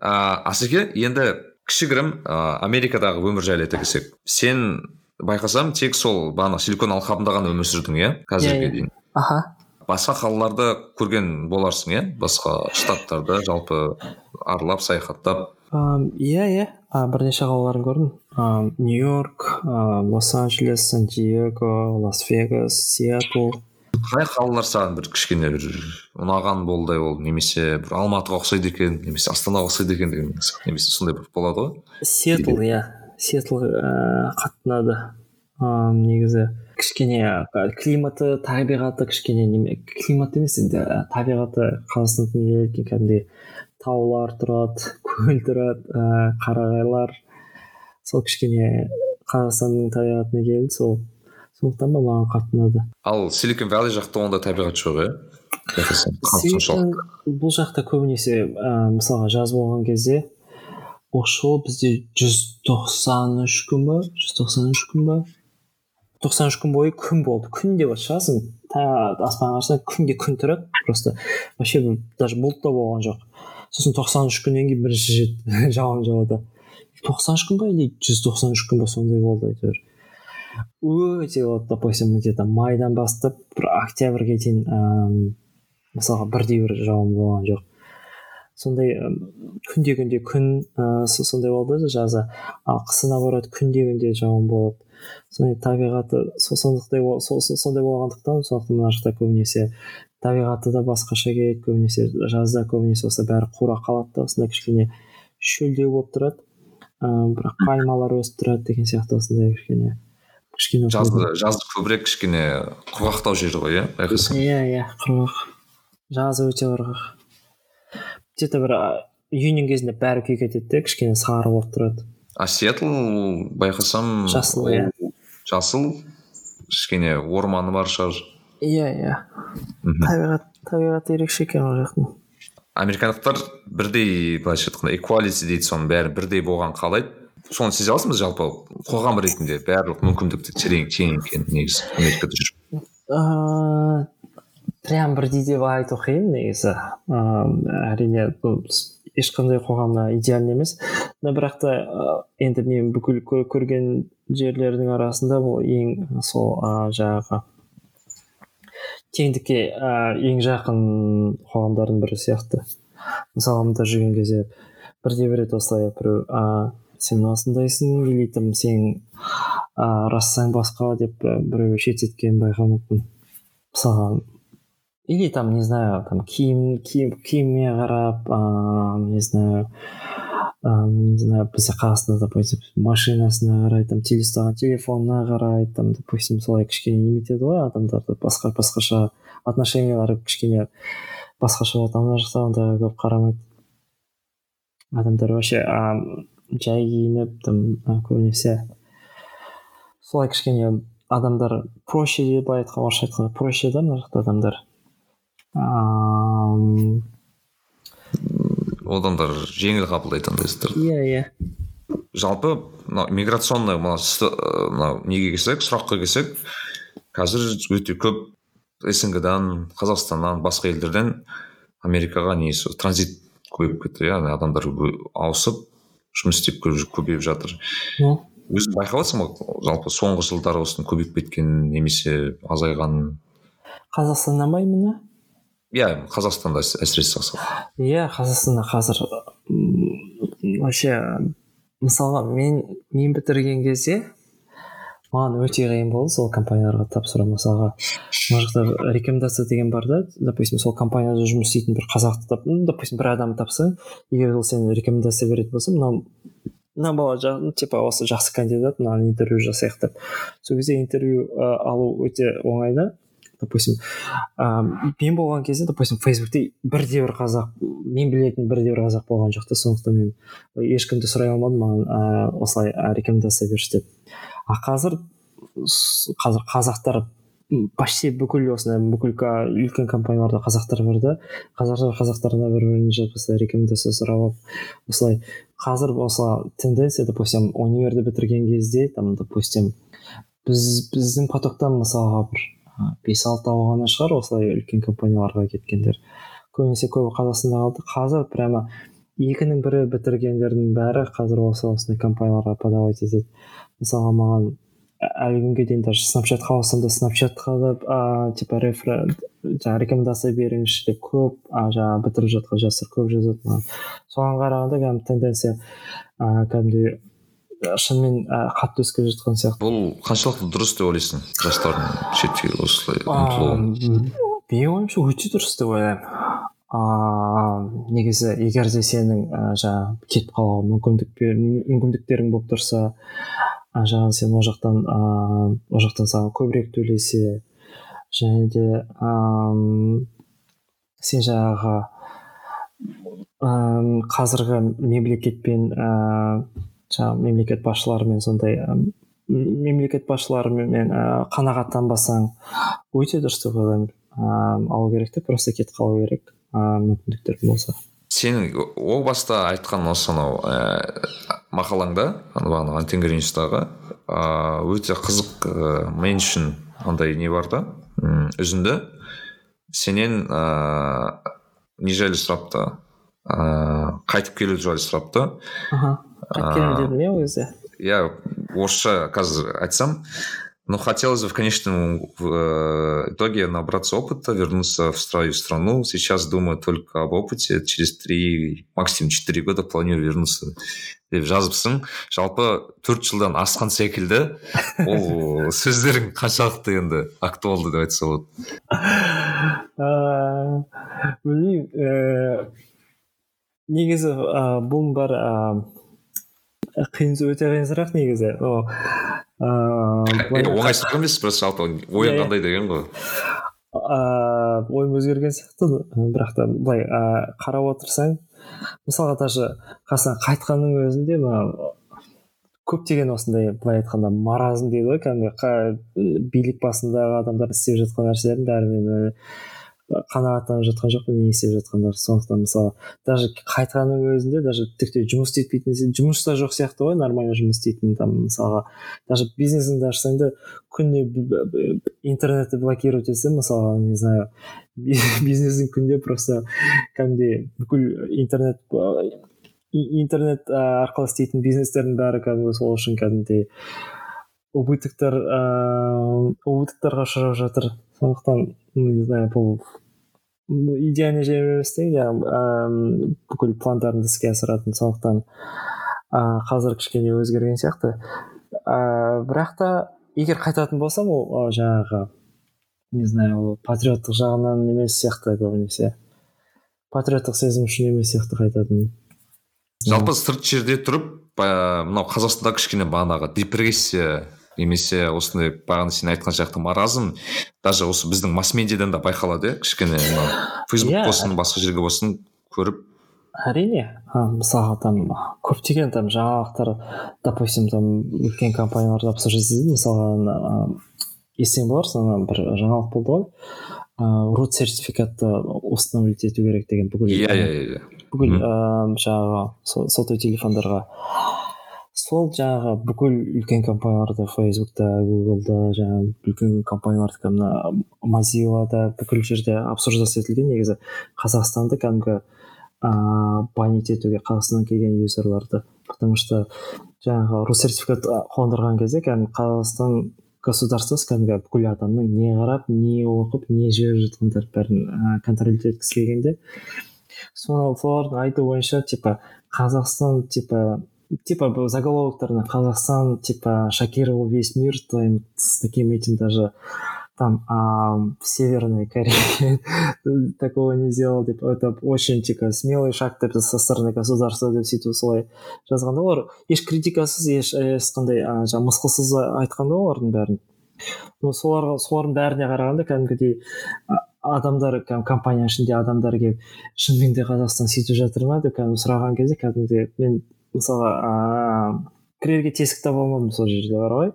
асеке енді кішігірім ә, америкадағы өмір жайлы айта кетсек. Сен байқасам тек сол бағана силикон алқабында ғана өмір сүрдің иә? Қазірге иә, иә. дейін. Аха. Басқа қалаларды көрген боларсың иә? Басқа штаттарды жалпы аралап саяхаттап. Иә иә. Бірнеше қалаларын көрдім. Нью йорк лос анджелес сан диего лас вегас сиэтл. Қай қалалар саған бір кішкене бір ұнаған болды ол немесе бір алматыға ұқсайды екен немесе астанаға ұқсайды екен деген немесе сондай бір болады ғой? Сиэтл иә. Сиэтл ыыы қатты ұнады негізі кішкене климаты табиғаты кішкене неме климат емес енді табиғаты қазақстандікі келетін кәдімгідей таулар тұрады көл тұрады ыыы қарағайлар. Сол кішкене қазақстанның табиғатына келді сол. Сондықтан да маған қатты ұнады ал силикон валли жақта ондай табиғат жоқ иә бұл жақта көбінесе ә, мысалға жаз болған кезде оқшау бізде жүз тоқсан үш күн ба? жүз тоқсан үш күн ба? тоқсан үш күн бойы күн болды. Күн деп шығасың аспан ашса күнге күн тұрады просто. Вообще даже бұлт та болған жоқ. Сосын тоқсан үш күннен кейін бірінші рет жауын жауды тоқсан үш күн ба или жүз тоқсан үш күн ба сондай болды әйтеуір. Өте вот допустим где то майдан бастап бір октябрьге дейін ыыы мысалға бірде бір жауын болған жоқ. Сондай күнде күнде күн ыыы сондай болды жазы ал қысы наоборот күнде күнде жауын болады. Сондай табиғаты сондықтай сондай болғандықтан сондықтан мына жақта көбінесе табиғаты да басқаша келеді көбінесе жазда көбінесе осылай бәрі қура қалады да осындай кішкене шөлдеу болып тұрады. Ыыы бірақ пальмалар өсіп тұрады деген сияқты осындай кішкене кішкене жазды көбірек кішкене құрғақтау жер ғой иә? Байқасаң иә иә құрғақ. Жазы өте құрғақ. Где то бір июньнің кезінде бәрі күйіп кетеді де кішкене сары болып тұрады. А сиэтл байқасам жасыл иә. жасыл кішкене орманы бар шығар. Иә иә. Табиғат табиғаты ерекше екен ол жақтың. Американдықтар бірдей былайша айтқанда экуалити дейді соның бәрі бірдей болғанын қалайды соны сезе аласың ба жалпы қоғам ретінде барлық мүмкіндікті терең тең екен негізі америкада ыыы прям бірдей деп айту қиын негізі. Ыыы әрине ешқандай қоғамда идеальный емес. Но бірақ та енді мен бүкіл көрген жерлердің арасында бұл ең сол ә, жаңағы теңдікке ең жақын қоғамдардың бірі сияқты. Мысалы жүрген кезде бірде бір рет осылай біреу сен осындайсың или там сен ыыы рассаң басқа деп біреу шеттеткенін байқамаппын мысалға или там не знаю там киім киім киіміне қарап ыыы не знаю ыыы не знаю бізде қазақстанда допустим машинасына қарай там ұстаған телефонына қарай там допустим солай кішкене неметеді ғой адамдарды. Басқа басқаша отношениялары кішкене басқаша болады ана жақта ондайға көп қарамайды. Адамдар вообще жай киініп там көбінесе солай кішкене адамдар проще деп былай айтқан орысша айтқанда проще да мына жақта адамдар? Адамдар жеңіл қабылдайды андай істерді иә иә. Жалпы мынау миграционный мынау неге келсек сұраққа келсек қазір өте көп снг дан қазақстаннан басқа елдерден америкаға несі транзит көбейіп кетті иә адамдар ауысып жұмыс істеп көбейіп жатыр. Өзің байқап жатрсың ба? Жалпы соңғы жылдары осының көбейіп кеткенін немесе азайғанын қазақстаннан ба именно? Иә қазақстанда әсіресе иә қазақстанда қазір вообще мысалға мен мен бітірген кезде маған өте қиын болды сол компанияларға тапсыру мысалға. Мына жақта рекомендация деген бар да. Допустим сол компанияда жұмыс істейтін бір қазақты тап допустим бір адам тапсаң егер ол сені рекомендация беретін болса мынау мына бала типа осы жақсы кандидат мынаған интервью жасайық деп. Сол кезде интервью ә, алу өте оңай да. Допустим ыыы мен болған кезде допустим фейсбукте бірде бір қазақ мен білетін бірде бір қазақ болған жоқ та. Сондықтан мен ешкімді сұрай алмадым маған ыыы осылай рекомендация берші деп. А қазір қазір қазақтар почти бүкіл осындай бүкіл үлкен компанияларда қазақтар бар да. Қазақтар қазақтарына бір біріне осылай рекомендация сұрап алып осылай қазір осылай тенденция допустим универді бітірген кезде там допустим біз біздің потоктан мысалға бір бес алтау ғана шығар осылай үлкен компанияларға кеткендер. Көбінесе көбі қазақстанда қалды. Қазір прямо екінің бірі бітіргендердің бәрі қазір осы осындай компанияларға подавать етеді. Мысалға маған әлі күнге дейін даже снапчатқа алсам да снапчатқа да ыыы типа рефер жаңағы рекомендация беріңізші деп көп жаңағы бітіріп жатқан жастар көп жазады маған. Соған қарағанда кәдімгі тенденция ыыы кәдімгідей шынымен қатты өсіп келе жатқан сияқты. Бұл қаншалықты дұрыс деп ойлайсың? Жастардың шетке осылай ұмтылуы? менің ойымша өте дұрыс деп ойлаймын. Ыыы негізі егер де сенің ә, жаңағы кетіп қалуға мүмкіндік мүмкіндіктерің болып тұрса жаңағы сен ол жақтан ыыы ол жақтан саған көбірек төлесе және де ыыы сен жаңағы ыыы қазіргі мемлекетпен ыыы жаңағы мемлекет басшыларымен сондай мемлекет басшыларымен ә, қанағаттанбасаң өте дұрыс деп ойлаймын. Ыыы алу керек те просто кетіп қалу керек. ыыы мүмкіндіктер болса сенің о баста айтқан осы анау ә, мақалаңда бағана антенгер ньюстағы өте қызық ә, мен үшін андай не бар да? Үзінді. Сенен ыыы не жайлы сұрапты ыыы қайтып келу жайлы сұрапты аха қайтып келемін дедім иә кезде иә орысша қазір айтсам. Но хотелось бы в конечном в итоге набраться опыта, вернуться в свою страну. Сейчас думаю только об опыте. Через три, максимум четыре года планирую вернуться деп жазыпсың жалпы төрт жылдан асқан секілді ол сөздерің қаншалықты енді актуалды деп айтса болады білмеймін ііі негізі бұның бәрі қиын өте қиын сұрақ негізі. Ыыы оңай сұрақ емес просто жалпы ойың иә, қандай деген ғой? Ыыы ойым өзгерген сияқты бірақ та былай ыыы қарап отырсаң мысалға даже қасынан қайтқанның өзінде мына көптеген осындай былай айтқанда маразм дейді ғой кәдімгі билік басындағы адамдар істеп жатқан нәрселердің бәрі қанағаттанып жатқан жоқпын не істеп жатқандар. Сондықтан мысалы даже қайтқанның өзінде даже тіпті жұмыс істетпейтін жұмыс та жоқ сияқты ғой нормально жұмыс істейтін там мысалға. Даже бизнесіңді ашсаң да күніне интернетті блокировать етсең мысалға не знаю бизнесің күнде просто кәдімгідей бүкіл интернет интернет арқылы істейтін бизнестердің бәрі кәдімгі сол үшін кәдімгідей убытоктар ыыы убытоктарға ұшырап жатыр. Сондықтан не знаю бұл идеальный емес те жаңағы бүкіл пландарыңды іске асыратын сондықтан ыыы қазір кішкене өзгерген сияқты. Ыыы бірақ та егер қайтатын болсам ол жаңағы не знаю ол патриоттық жағынан емес сияқты көбінесе. Патриоттық сезім үшін емес сияқты қайтатын. Жалпы сырт жерде тұрып мынау қазақстанда кішкене бағанағы депрессия немесе осындай бағана сен айтқан сияқты маразм даже осы біздің масс медиадан да байқалады иә кішкене фейсбук иә. болсын басқа жерге болсын көріп. Әрине мысалға там көптеген там жаңалықтар допустим там үлкен компаниялар обсуждать мысалға естіген боларсың ана бір жаңалық болды ғой. Ыыы рут сертификатты установить ету керек деген бүкіл иә иә иә бүкіл ыыы жаңағы сотовый телефондарға. Сол жаңағы бүкіл үлкен компанияларда фейсбукта гуглда жаңағы үлкен компанияларда мына мозиллада бүкіл жерде обсуждаться етілген. Негізі қазақстанды кәдімгі ыыы банить етуге қазақстаннан келген юзерларды. Потому что жаңағы ру сертификат қондырған кезде кәдімгі қазақстан государствосы кәдімгі бүкіл адамның не қарап не оқып не жіберіп жатқандарын бәрін контролить еткісі келгенде соны солардың айтуы бойынша типа қазақстан типа типа заголовоктарына қазақстан типа шокировал весь мир твоим с таким этим даже там а, в Северной Корее такого не сделал. Деп это очень типа смелый шаг деп со стороны государства деп сөйтіп солай жазған да олар еш критикасыз еш ешқандай жаңағы мысқылсыз айтқан да олардың бәрін. Но соларға солардың бәріне қарағанда кәдімгідей адамдар компания ішінде адамдар келіп шынымен де қазақстан сөйтіп жатыр ма? деп кәдімгі сұраған кезде кәдімгідей мен мысалға ыыы кірерге тесік таба алмадым сол жерде бар ғой.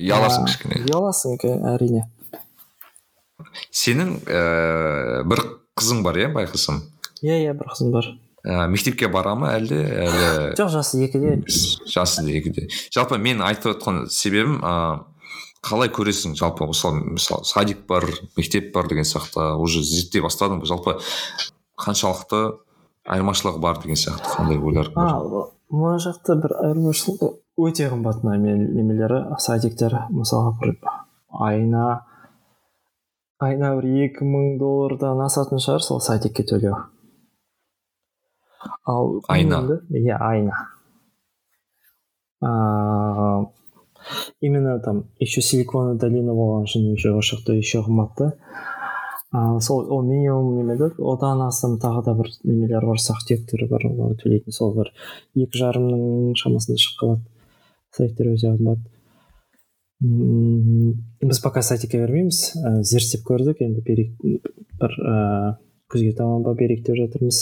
Ұяласың кішкене. ұяласың әрине. Сенің ііі бір қызың бар иә байқасам иә иә бір қызым бар. Ә, мектепке бара ма әлде әлі? Жоқ жасы екіде. Жасы екіде. Жалпы мен айтып отқан себебім ыыы қалай көресің? Жалпы мысалы мысалы садик бар мектеп бар деген сияқты уже зерттей бастадың ба? Жалпы қаншалықты айырмашылығы бар деген сияқты қандай ойлар мына жақта бір айырмашылығы өте қымбат мына немелері садиктер мысалға бір айына айына бір екі мың доллардан асатын шығар сол садикке төлеу. Ал айына? иә айына. Ыыы именно там еще силиконовая долина болған үшін еще осы жақта еще қымбат та а, сол ол минимум неме да одан астам тағы да бір немелер бар сақтектері бар олар төлейтін. Сол бір екі жарымның шамасында шығып қалады. Сайттар өте қымбат біз пока сайтикке бермейміз ә, зерттеп көрдік. Енді берейік бір ыыы күзге таман ба берейік деп жатырмыз.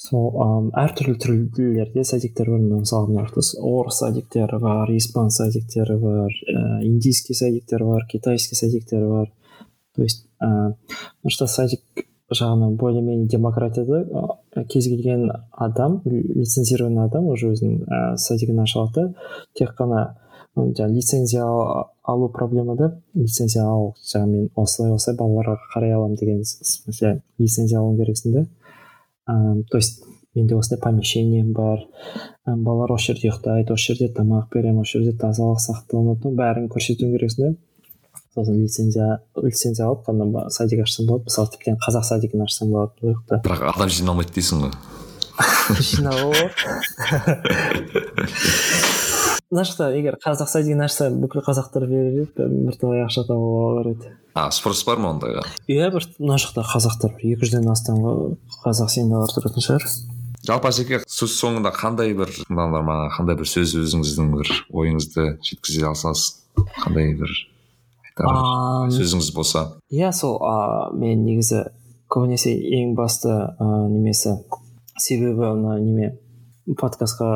Сол ыыы әртүрлі түрлерде садиктер бар. Мысалы мына орыс садиктері бар испан садиктері бар ә, индийский садиктер бар китайский садиктер бар. То есть ыыы что садик жағынан более менее демократияда кез келген адам лицензированный адам уже өзінің ә, садигін аша алады тек қана жаңағы лицензия алу проблема да? Лицензия ал жаңағы мен осылай осылай балаларға қарай аламын деген смысле лицензия алуың керексің да? Ыыы то есть менде осындай помещением бар балалар осы жерде ұйықтайды осы жерде тамақ беремін осы жерде тазалық сақталынады бәрін көрсетуің керексің да? Сосын лицензия лицензия алып қана садик ашсам болады мысалы тіптен қазақ садигін ашсам болады бұл жақта. Бірақ адам жиналмайды дейсің ғой. Жинауға мына жақта егер қазақ садигін ашса бүкіл қазақтар берер еді бірталай ақша табуға болар еді. А спрос бар ма ондайға? Иә бір мына жақта қазақтар бір екі жүзден астам қазақ семьялар тұратын шығар. Жалпы әсеке сөз соңында қандай бір тыңдарманға қандай бір сөз өзіңіздің бір ойыңызды жеткізе алсаңыз қандай бір айтар сөзіңіз болса иә сол а мен негізі көбінесе ең басты ә, немесі себебі мына неме подкастқа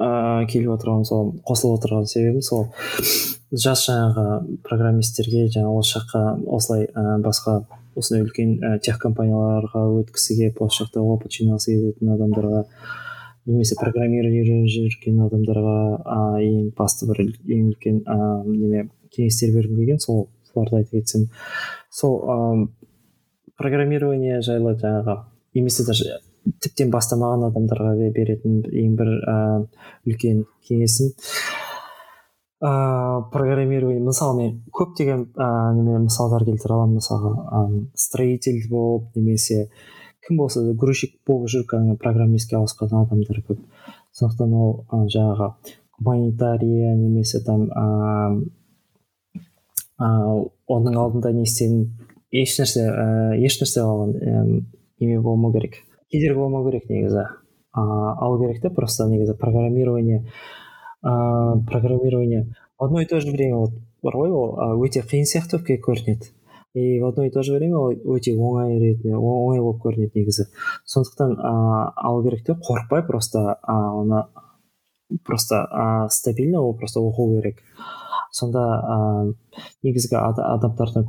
ыыы келіп отырған сол қосылып отырған себебім сол жас жаңағы программисттерге жаңа осы жаққа осылай ә, басқа осындай үлкен ә, тех компанияларға өткісі келіп осы жақта опыт жинағысы келетін адамдарға немесе программирование үйреніп жүрген адамдарға ә, ең басты бір ең үлкен ә, неме кеңестер бергім келген сол соларды айта кетсем. Сол ә, программирование жайлы жаңағы немесе даже тіптен бастамаған адамдарға беретін ең бір ә, үлкен кеңесім. Ыыы программирование мысалы мен көптеген ыыы неме мысалдар келтіре аламын. Мысалға ыыы строитель болып немесе кім болса да грузчик болып жүріп кәдімгі программистке ауысқан адамдар көп. Сондықтан ол ә, жаңағы гуманитария немесе там ыыы оның алдында не істедім? Ешнәрсе ііі ешнәрсе оған неме болмау керек. Кедергі болмау керек негізі. Ыыы алу керек та просто негізі. Программирование ыыы программирование. В одно и то же время вот бар ғой ол өте қиын сияқты болып көрінеді. И в одно и то же время ол өте оңай ретінде оңай болып көрінеді негізі. Сондықтан ыыы алу керек те қорықпай просто ыыы оны просто ыыы стабильно ол просто оқу керек. Сонда ыыы негізгі адамдардан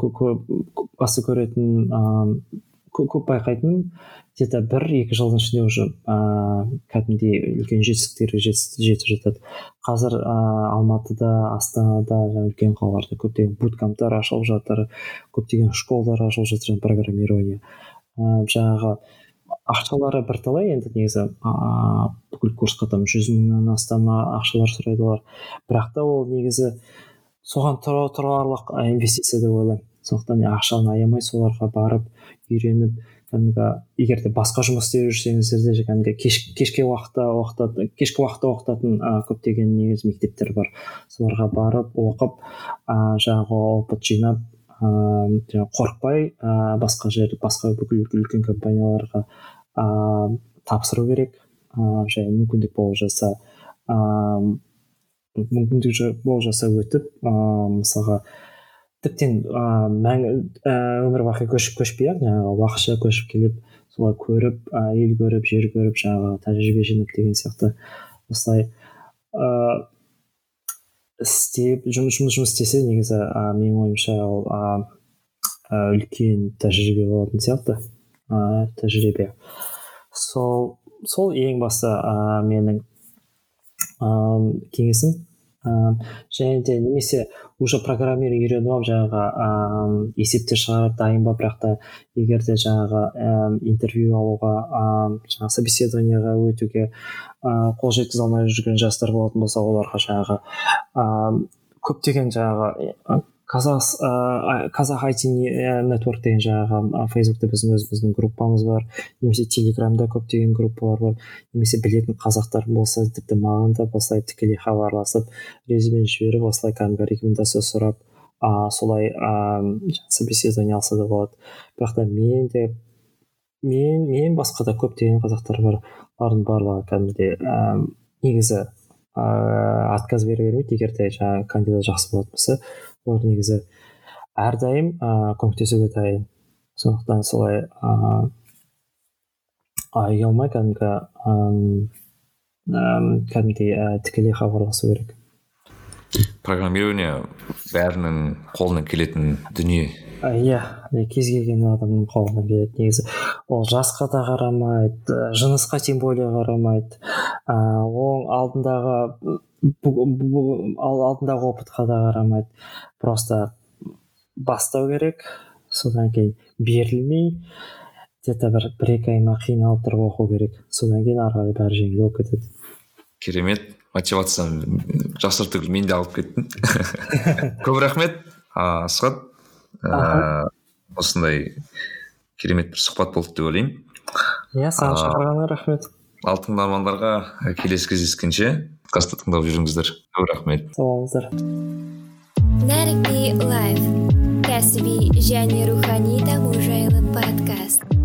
басты көретін ыыы көп байқайтыным где то бір екі жылдың ішінде уже ыыы кәдімгідей үлкен жетістіктерге жетіп жатады. Қазір ыыы алматыда астанада жаңағы үлкен қалаларда көптеген буткамптар ашылып жатыр көптеген школалар ашылып жатыр программирование. Ыыы жаңағы ақшалары бірталай енді негізі ыыы бүкіл курсқа там жүз мыңнан астам ақшалар сұрайды олар. Бірақ та ол негізі соған тұрарлық инвестиция деп ойлаймын. Сондықтан ақшаны аямай соларға барып үйреніп кәдімгі егер де басқа жұмыс істеп жүрсеңіздер де кәдімгі кеш, кешке уақытта оқытатын кешкі уақытта оқытатын ә, көптеген негізі мектептер бар. Соларға барып оқып ә, жаңағы опыт жинап ыыы жаңағы қорықпай ә, басқа жер басқа бүкіл үлкен компанияларға ыыы тапсыру керек. Ыыы және мүмкіндік болып жатса ыыы мүмкіндік болып жатса өтіп ыыы мысалға тіптен ыыы өмір бақи көшіп көшпей ақ жаңағы уақытша көшіп келіп солай көріп ә, ел көріп жер көріп жаңағы тәжірибе жинап деген сияқты осылай ыыы істеп жұмыс жұмыс жұмыс істесе негізі ә, менің ойымша ол үлкен тәжірибе болатын сияқты ә, тәжірибе. Сол сол ең басты ә, менің ыыы кеңесім. Ыыы және де немесе уже программирование үйреніп алып жаңағы ыыы есептер шығарып дайын ба бірақ та егер де жаңағы ііі интервью алуға ыыы жаңағы собеседованиеға өтуге ыыы қол жеткізе алмай жүрген жастар болатын болса оларға жаңағы ыыы көптеген жаңағы қазақ ыыы қазақ айти нетворк деген жаңағы фейсбукте біздің өзіміздің группамыз бар немесе телеграмда көптеген группалар бар немесе білетін қазақтар болса тіпті маған да осылай тікелей хабарласып резюме жіберіп осылай кәдімгі рекомендация сұрап а солай ыыы собеседование алса да болады. Бірақ та мен де мен мен басқа да көптеген қазақтар бар олардың барлығы кәдімгідей ііі негізі ыыы отказ бере бермейді егер де жаңағы кандидат жақсы болатын болса олар негізі әрдайым ыыы көмектесуге дайын. Сондықтан солай ыыы ұялмай кәдімгі ыыы кәдімгідей тікелей хабарласу керек. Программирование бәрінің қолынан келетін дүние. Иә кез келген адамның қолынан келеді негізі. Ол жасқа да қарамайды жынысқа тем более қарамайды. Ыыы ол алдындағы алдындағы опытқа да қарамайды. Просто бастау керек содан кейін берілмей где то бір бір екі ай ма қиналып тұрып оқу керек. Содан кейін ары қарай бәрі жеңіл болып кетеді. Керемет. Мотивацияны жасыр түгіл мен де алып кеттім. Көп рахмет асхат. Ыыы осындай керемет бір сұхбат болды деп ойлаймын. Иә саған шақырғаныңа рахмет. ал тыңдармандарға келесі кездескенше подкастты тыңдап жүріңіздер көп рахмет сау болыңыздар нарикби лайф. Кәсіби және рухани даму жайлы подкаст.